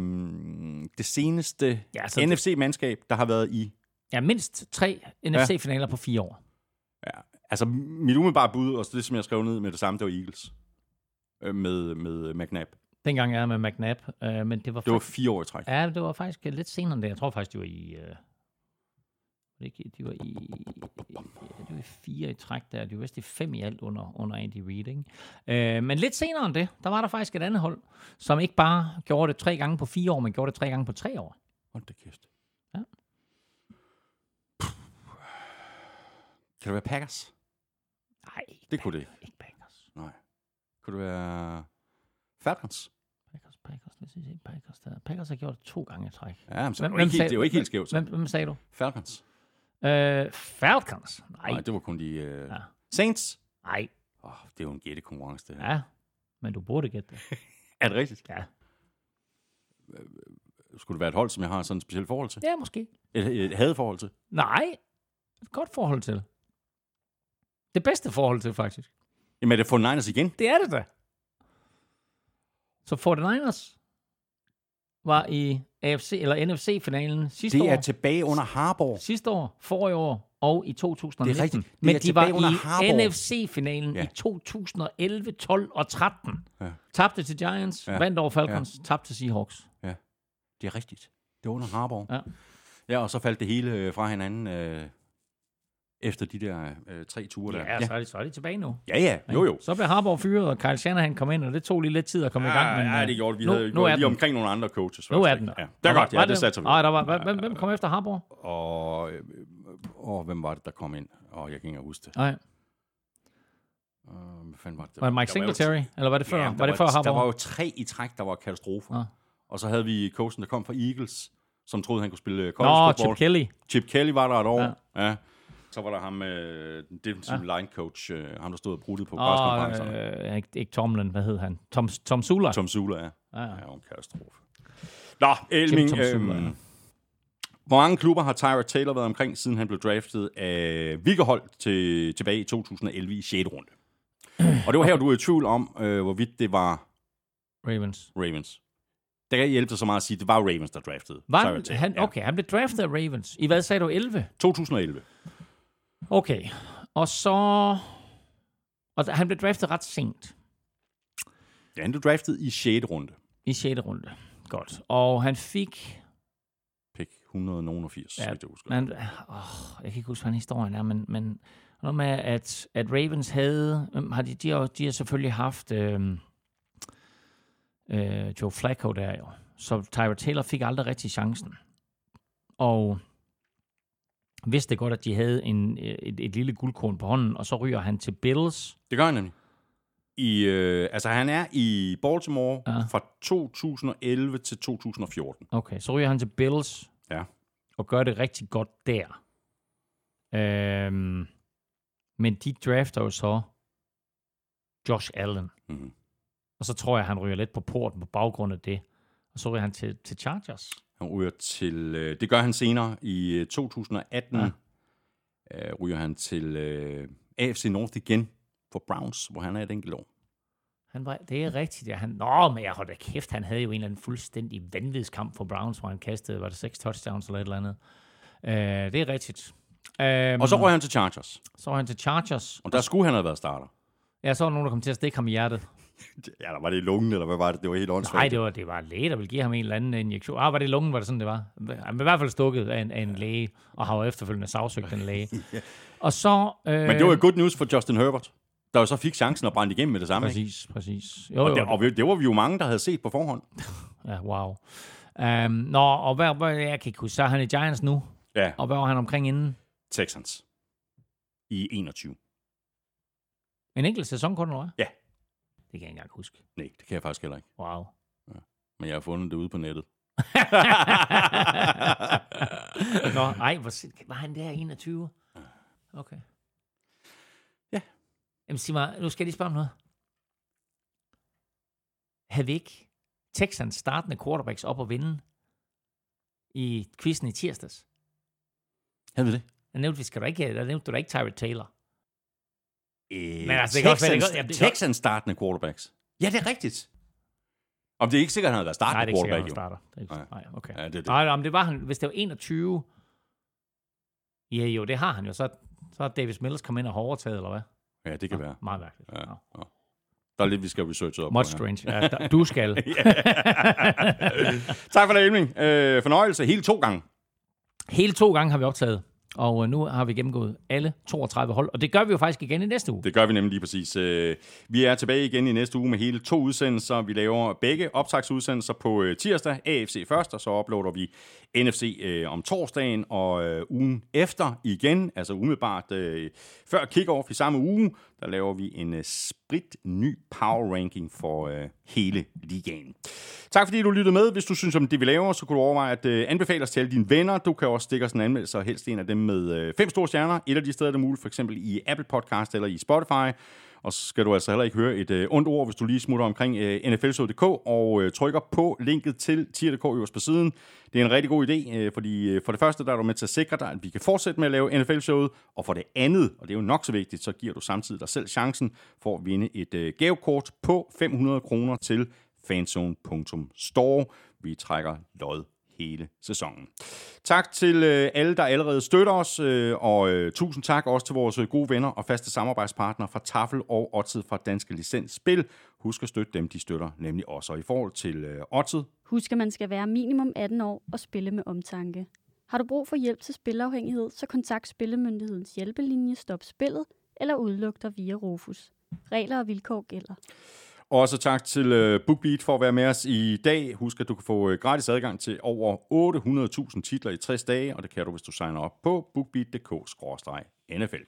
det seneste ja, NFC-mandskab, der har været i... Ja, mindst tre NFC-finaler ja. på fire år. Altså mit umiddelbare bud, og det som jeg skrev ned med det samme, det var Eagles. Øh, med, med McNabb. Dengang jeg med McNabb, øh, men det var... Det var fire år i træk. Ja, det var faktisk lidt senere end det. Jeg tror faktisk, det var i... Øh, ikke, de var i, ja, de var fire i træk der. De var vist i fem i alt under, under Andy Reid. Ikke? Øh, men lidt senere end det, der var der faktisk et andet hold, som ikke bare gjorde det tre gange på fire år, men gjorde det tre gange på tre år. Hold da kæft. Ja. Kan det være Packers? Det kunne det ikke Packers. Nej. Kunne det være Falcons? Packers, Packers, lad os se Packers. Der. Packers har gjort det to gange i træk. Ja, men så hvem, det, ikke helt, det er jo ikke helt skævt. Hvem, hvem sagde du? Falcons. Øh, Falcons? Nej. Nej, det var kun de... Øh... Ja. Saints? Nej. Oh, det er jo en gættekonkurrence, det her. Ja, men du burde gætte det. er det rigtigt? Ja. Skulle det være et hold, som jeg har sådan et specielt forhold til? Ja, måske. Et, et hadeforhold til? Nej, et godt forhold til. Det bedste forhold til, faktisk. Jamen er det for Niners igen? Det er det da. Så 49ers var i AFC eller NFC-finalen sidste år. år. Det er tilbage under Harbour. Sidste år, forrige år og i 2019. Det er rigtigt. Det Men er de var under i. NFC-finalen ja. i 2011, 12 og 13. Ja. Tabte til Giants, Ja. ja. vandt over Falcons, Ja. ja. tabte til Seahawks. Det er rigtigt. Det var under Harbour. Ja. ja, og så faldt det hele øh, fra hinanden øh, efter de der øh, tre ture der. Ja, ja. Så, er de, så er de tilbage nu. ja, ja. Jo, jo. Så blev Harbour fyret, og Kyle Shanahan kom ind, og det tog lige lidt tid at komme i gang. Men, ja, ja, øh, det gjorde vi. nu- havde nu er lige den. omkring nogle andre coaches. Nu er den. Ja. Det er godt, ja, det satser vi. Nej, der var, hvem, hvem kom efter Harbour? Og, øh, Og hvem var det, der kom ind? Åh, jeg kan ikke huske det. Nej. Hvad fanden var det? Var det Mike Der jo- Singletary? Eller var det før? Ja, var der det før var, der var jo tre i træk, der var katastrofer. Nå. Og så havde vi coachen, der kom fra Eagles, som troede, han kunne spille college Nå, football. Chip Kelly. Chip Kelly var der et år. Ja. Ja. Så var der ham, øh, den defensive ja. line coach, øh, ham der stod og brudte på preskonferencerne. øh, ikke, ikke Tomlin, hvad hed han? Tom, Tom Sula. Tom Sula, ja. Ja, ja. En katastrofe. Nå, Elming, Tom Sula, ja. øhm, hvor mange klubber har Tyrod Taylor været omkring, siden han blev draftet af Viggerhold til, tilbage i 2011 i 6. runde? Og det var her, du er i tvivl om, øh, hvorvidt det var Ravens. Ravens. Der kan hjælpe dig så meget at sige, at det var Ravens, der draftede Var han, han, okay, han blev draftet af Ravens. I hvad sagde du, 11? Ja. 2011. Okay. Og så... Og han blev draftet ret sent. Ja, han blev draftet i 6. runde. I 6. runde. Godt. Og han fik... Pick 189, ja, hvis jeg husker. Men, åh, jeg kan ikke huske, hvad historien er, men, men noget med, at, at Ravens havde... øhm, Har de, de, har, de har selvfølgelig haft øh, øh, Joe Flacco der jo. Så Tyrod Taylor fik aldrig rigtig chancen. Og vidste godt, at de havde en, øh, et, et lille guldkorn på hånden, og så ryger han til Bills. Det gør han nemlig. I, øh, altså, han er i Baltimore Ja. ja. fra 2011 til 2014. Okay, så ryger han til Bills. Ja. Og gør det rigtig godt der. Øhm, men de drafter jo så Josh Allen. Mm-hmm. Og så tror jeg, han ryger lidt på porten på baggrund af det. Og så ryger han til, til Chargers. Han ryger til, øh, det gør han senere i øh, 2018. Ja. Ja. Øh, ryger han til øh, AFC North igen for Browns, hvor han er et enkelt år. Han var, det er rigtigt, ja. Han, nå, men jeg holdt da kæft, han havde jo en eller anden fuldstændig vanvidskamp for Browns, hvor han kastede, var det seks touchdowns eller et eller andet. Øh, det er rigtigt. Øhm, Og så røg han til Chargers, så var han til Chargers. og der skulle han have været starter. Ja, så var der nogen, der kom til at stikke ham i hjertet. Ja, der var det i lungen, eller hvad var det? Det var helt åndssvagt. Nej, det var, det var en læge, der ville give ham en eller anden injektion. Ah, var det i lungen, var det sådan, det var? Han blev i hvert fald stukket af en, af en læge, og har jo efterfølgende sagsøgt den læge. Og så... Øh, Men det var jo good news for Justin Herbert, der jo så fik chancen at brænde igennem med det samme. Ikke? Præcis, præcis. Jo, Og, det, og det var vi jo mange, der havde set på forhånd. ja, wow. Um, nå, og hvad, hvad, jeg kan ikke huske, så er han i Giants nu, Ja, og hvad var han omkring inden? Texans. I 21. En enkelt sæson kun, eller hvad? Ja. Det kan jeg ikke engang huske. Nej, det kan jeg faktisk heller ikke. Wow. Men jeg har fundet det ude på nettet. Nå, ej, hvor, var han der 21? Okay. Ja. Jamen sig mig, nu skal jeg lige spørge om noget. Havde vi ikke Texans startende quarterbacks op og vinde i quizzen i tirsdags? Havde vi det? Der nævnte, vi skal du ikke, der nævnte du da ikke Tyrod Taylor. Øh, Men altså, det kan også være, det Texans, kan- jamen, det kan- Texans startende quarterbacks. Ja, det er rigtigt. Om det er ikke sikkert, at han havde været Nej, det er ikke sikkert, quarterback. han jo. starter. Det er ikke, Nej. nej, okay. Ja, det er det. Nej, nej, men det var han, hvis det var 21. Ja, jo, det har han jo. Så, så er Davis Mills kommet ind og har overtaget, eller hvad? Ja, det kan være. Meget mærkeligt. Ja, ja. Der er lidt, vi skal researche op Much på her. strange. Ja, der, du skal. Tak for det, Elming. Øh, fornøjelse helt to gange. Hele to gange har vi optaget, og øh, nu har vi gennemgået alle 32 hold, og det gør vi jo faktisk igen i næste uge. Det gør vi nemlig lige præcis. Øh, vi er tilbage igen i næste uge med hele to udsendelser. Vi laver begge optagsudsendelser på øh, tirsdag, AFC først, og så uploader vi NFC øh, om torsdagen, og øh, ugen efter igen, altså umiddelbart øh, før kickoff i samme uge, der laver vi en øh, sprit ny power ranking for øh, hele ligaen. Tak fordi du lyttede med. Hvis du synes om det, vi laver, så kunne du overveje at øh, anbefale os til alle dine venner. Du kan også stikke os en anmeldelse, og helst en af dem med øh, fem store stjerner. Et af de steder, der er muligt, for eksempel i Apple Podcast eller i Spotify. Og så skal du altså heller ikke høre et øh, ondt ord, hvis du lige smutter omkring øh, nflshow.dk og øh, trykker på linket til tier.dk øverst på siden. Det er en rigtig god idé, øh, fordi øh, for det første der er du med til at sikre dig, at vi kan fortsætte med at lave NFL-showet, og for det andet, og det er jo nok så vigtigt, så giver du samtidig dig selv chancen for at vinde et øh, gavekort på 500 kroner til fanzone.store. Vi trækker lod hele sæsonen. Tak til øh, alle, der allerede støtter os, øh, og øh, tusind tak også til vores gode venner og faste samarbejdspartnere fra Tafel og Odset fra Danske Licens Spil. Husk at støtte dem, de støtter nemlig også. Og i forhold til øh, Husk, at man skal være minimum 18 år og spille med omtanke. Har du brug for hjælp til spilafhængighed, så kontakt Spillemyndighedens hjælpelinje Stop Spillet eller udluk dig via Rufus. Regler og vilkår gælder. Også tak til øh, BookBeat for at være med os i dag. Husk, at du kan få øh, gratis adgang til over 800.000 titler i 60 dage, og det kan du, hvis du signer op på bookbeat.dk-nfl.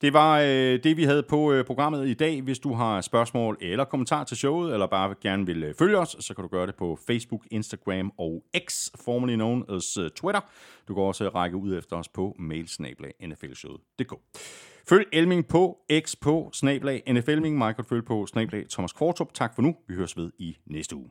Det var øh, det, vi havde på øh, programmet i dag. Hvis du har spørgsmål eller kommentar til showet, eller bare gerne vil øh, følge os, så kan du gøre det på Facebook, Instagram og X, formerly known as øh, Twitter. Du kan også række ud efter os på mailsnabla.nflshowet.dk. Følg Elming på X på snablag NFLming. Michael Følg på snablag Thomas Kvartrup. Tak for nu. Vi høres ved i næste uge.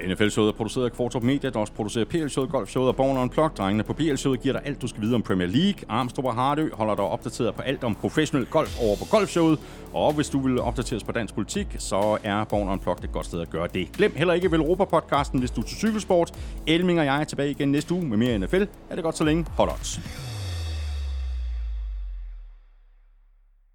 NFL-showet er produceret af Kvartrup Media, der også producerer PL-showet, Golf-showet og Born Unplugged. Drengene på PL-showet giver dig alt, du skal vide om Premier League. Armstrong og Hardø holder dig opdateret på alt om professionel golf over på Golf-showet. Og hvis du vil opdateres på dansk politik, så er Born Unplugged et godt sted at gøre det. Glem heller ikke Velropa-podcasten, hvis du er til cykelsport. Elming og jeg er tilbage igen næste uge med mere NFL. Er det godt så længe? Hold odds.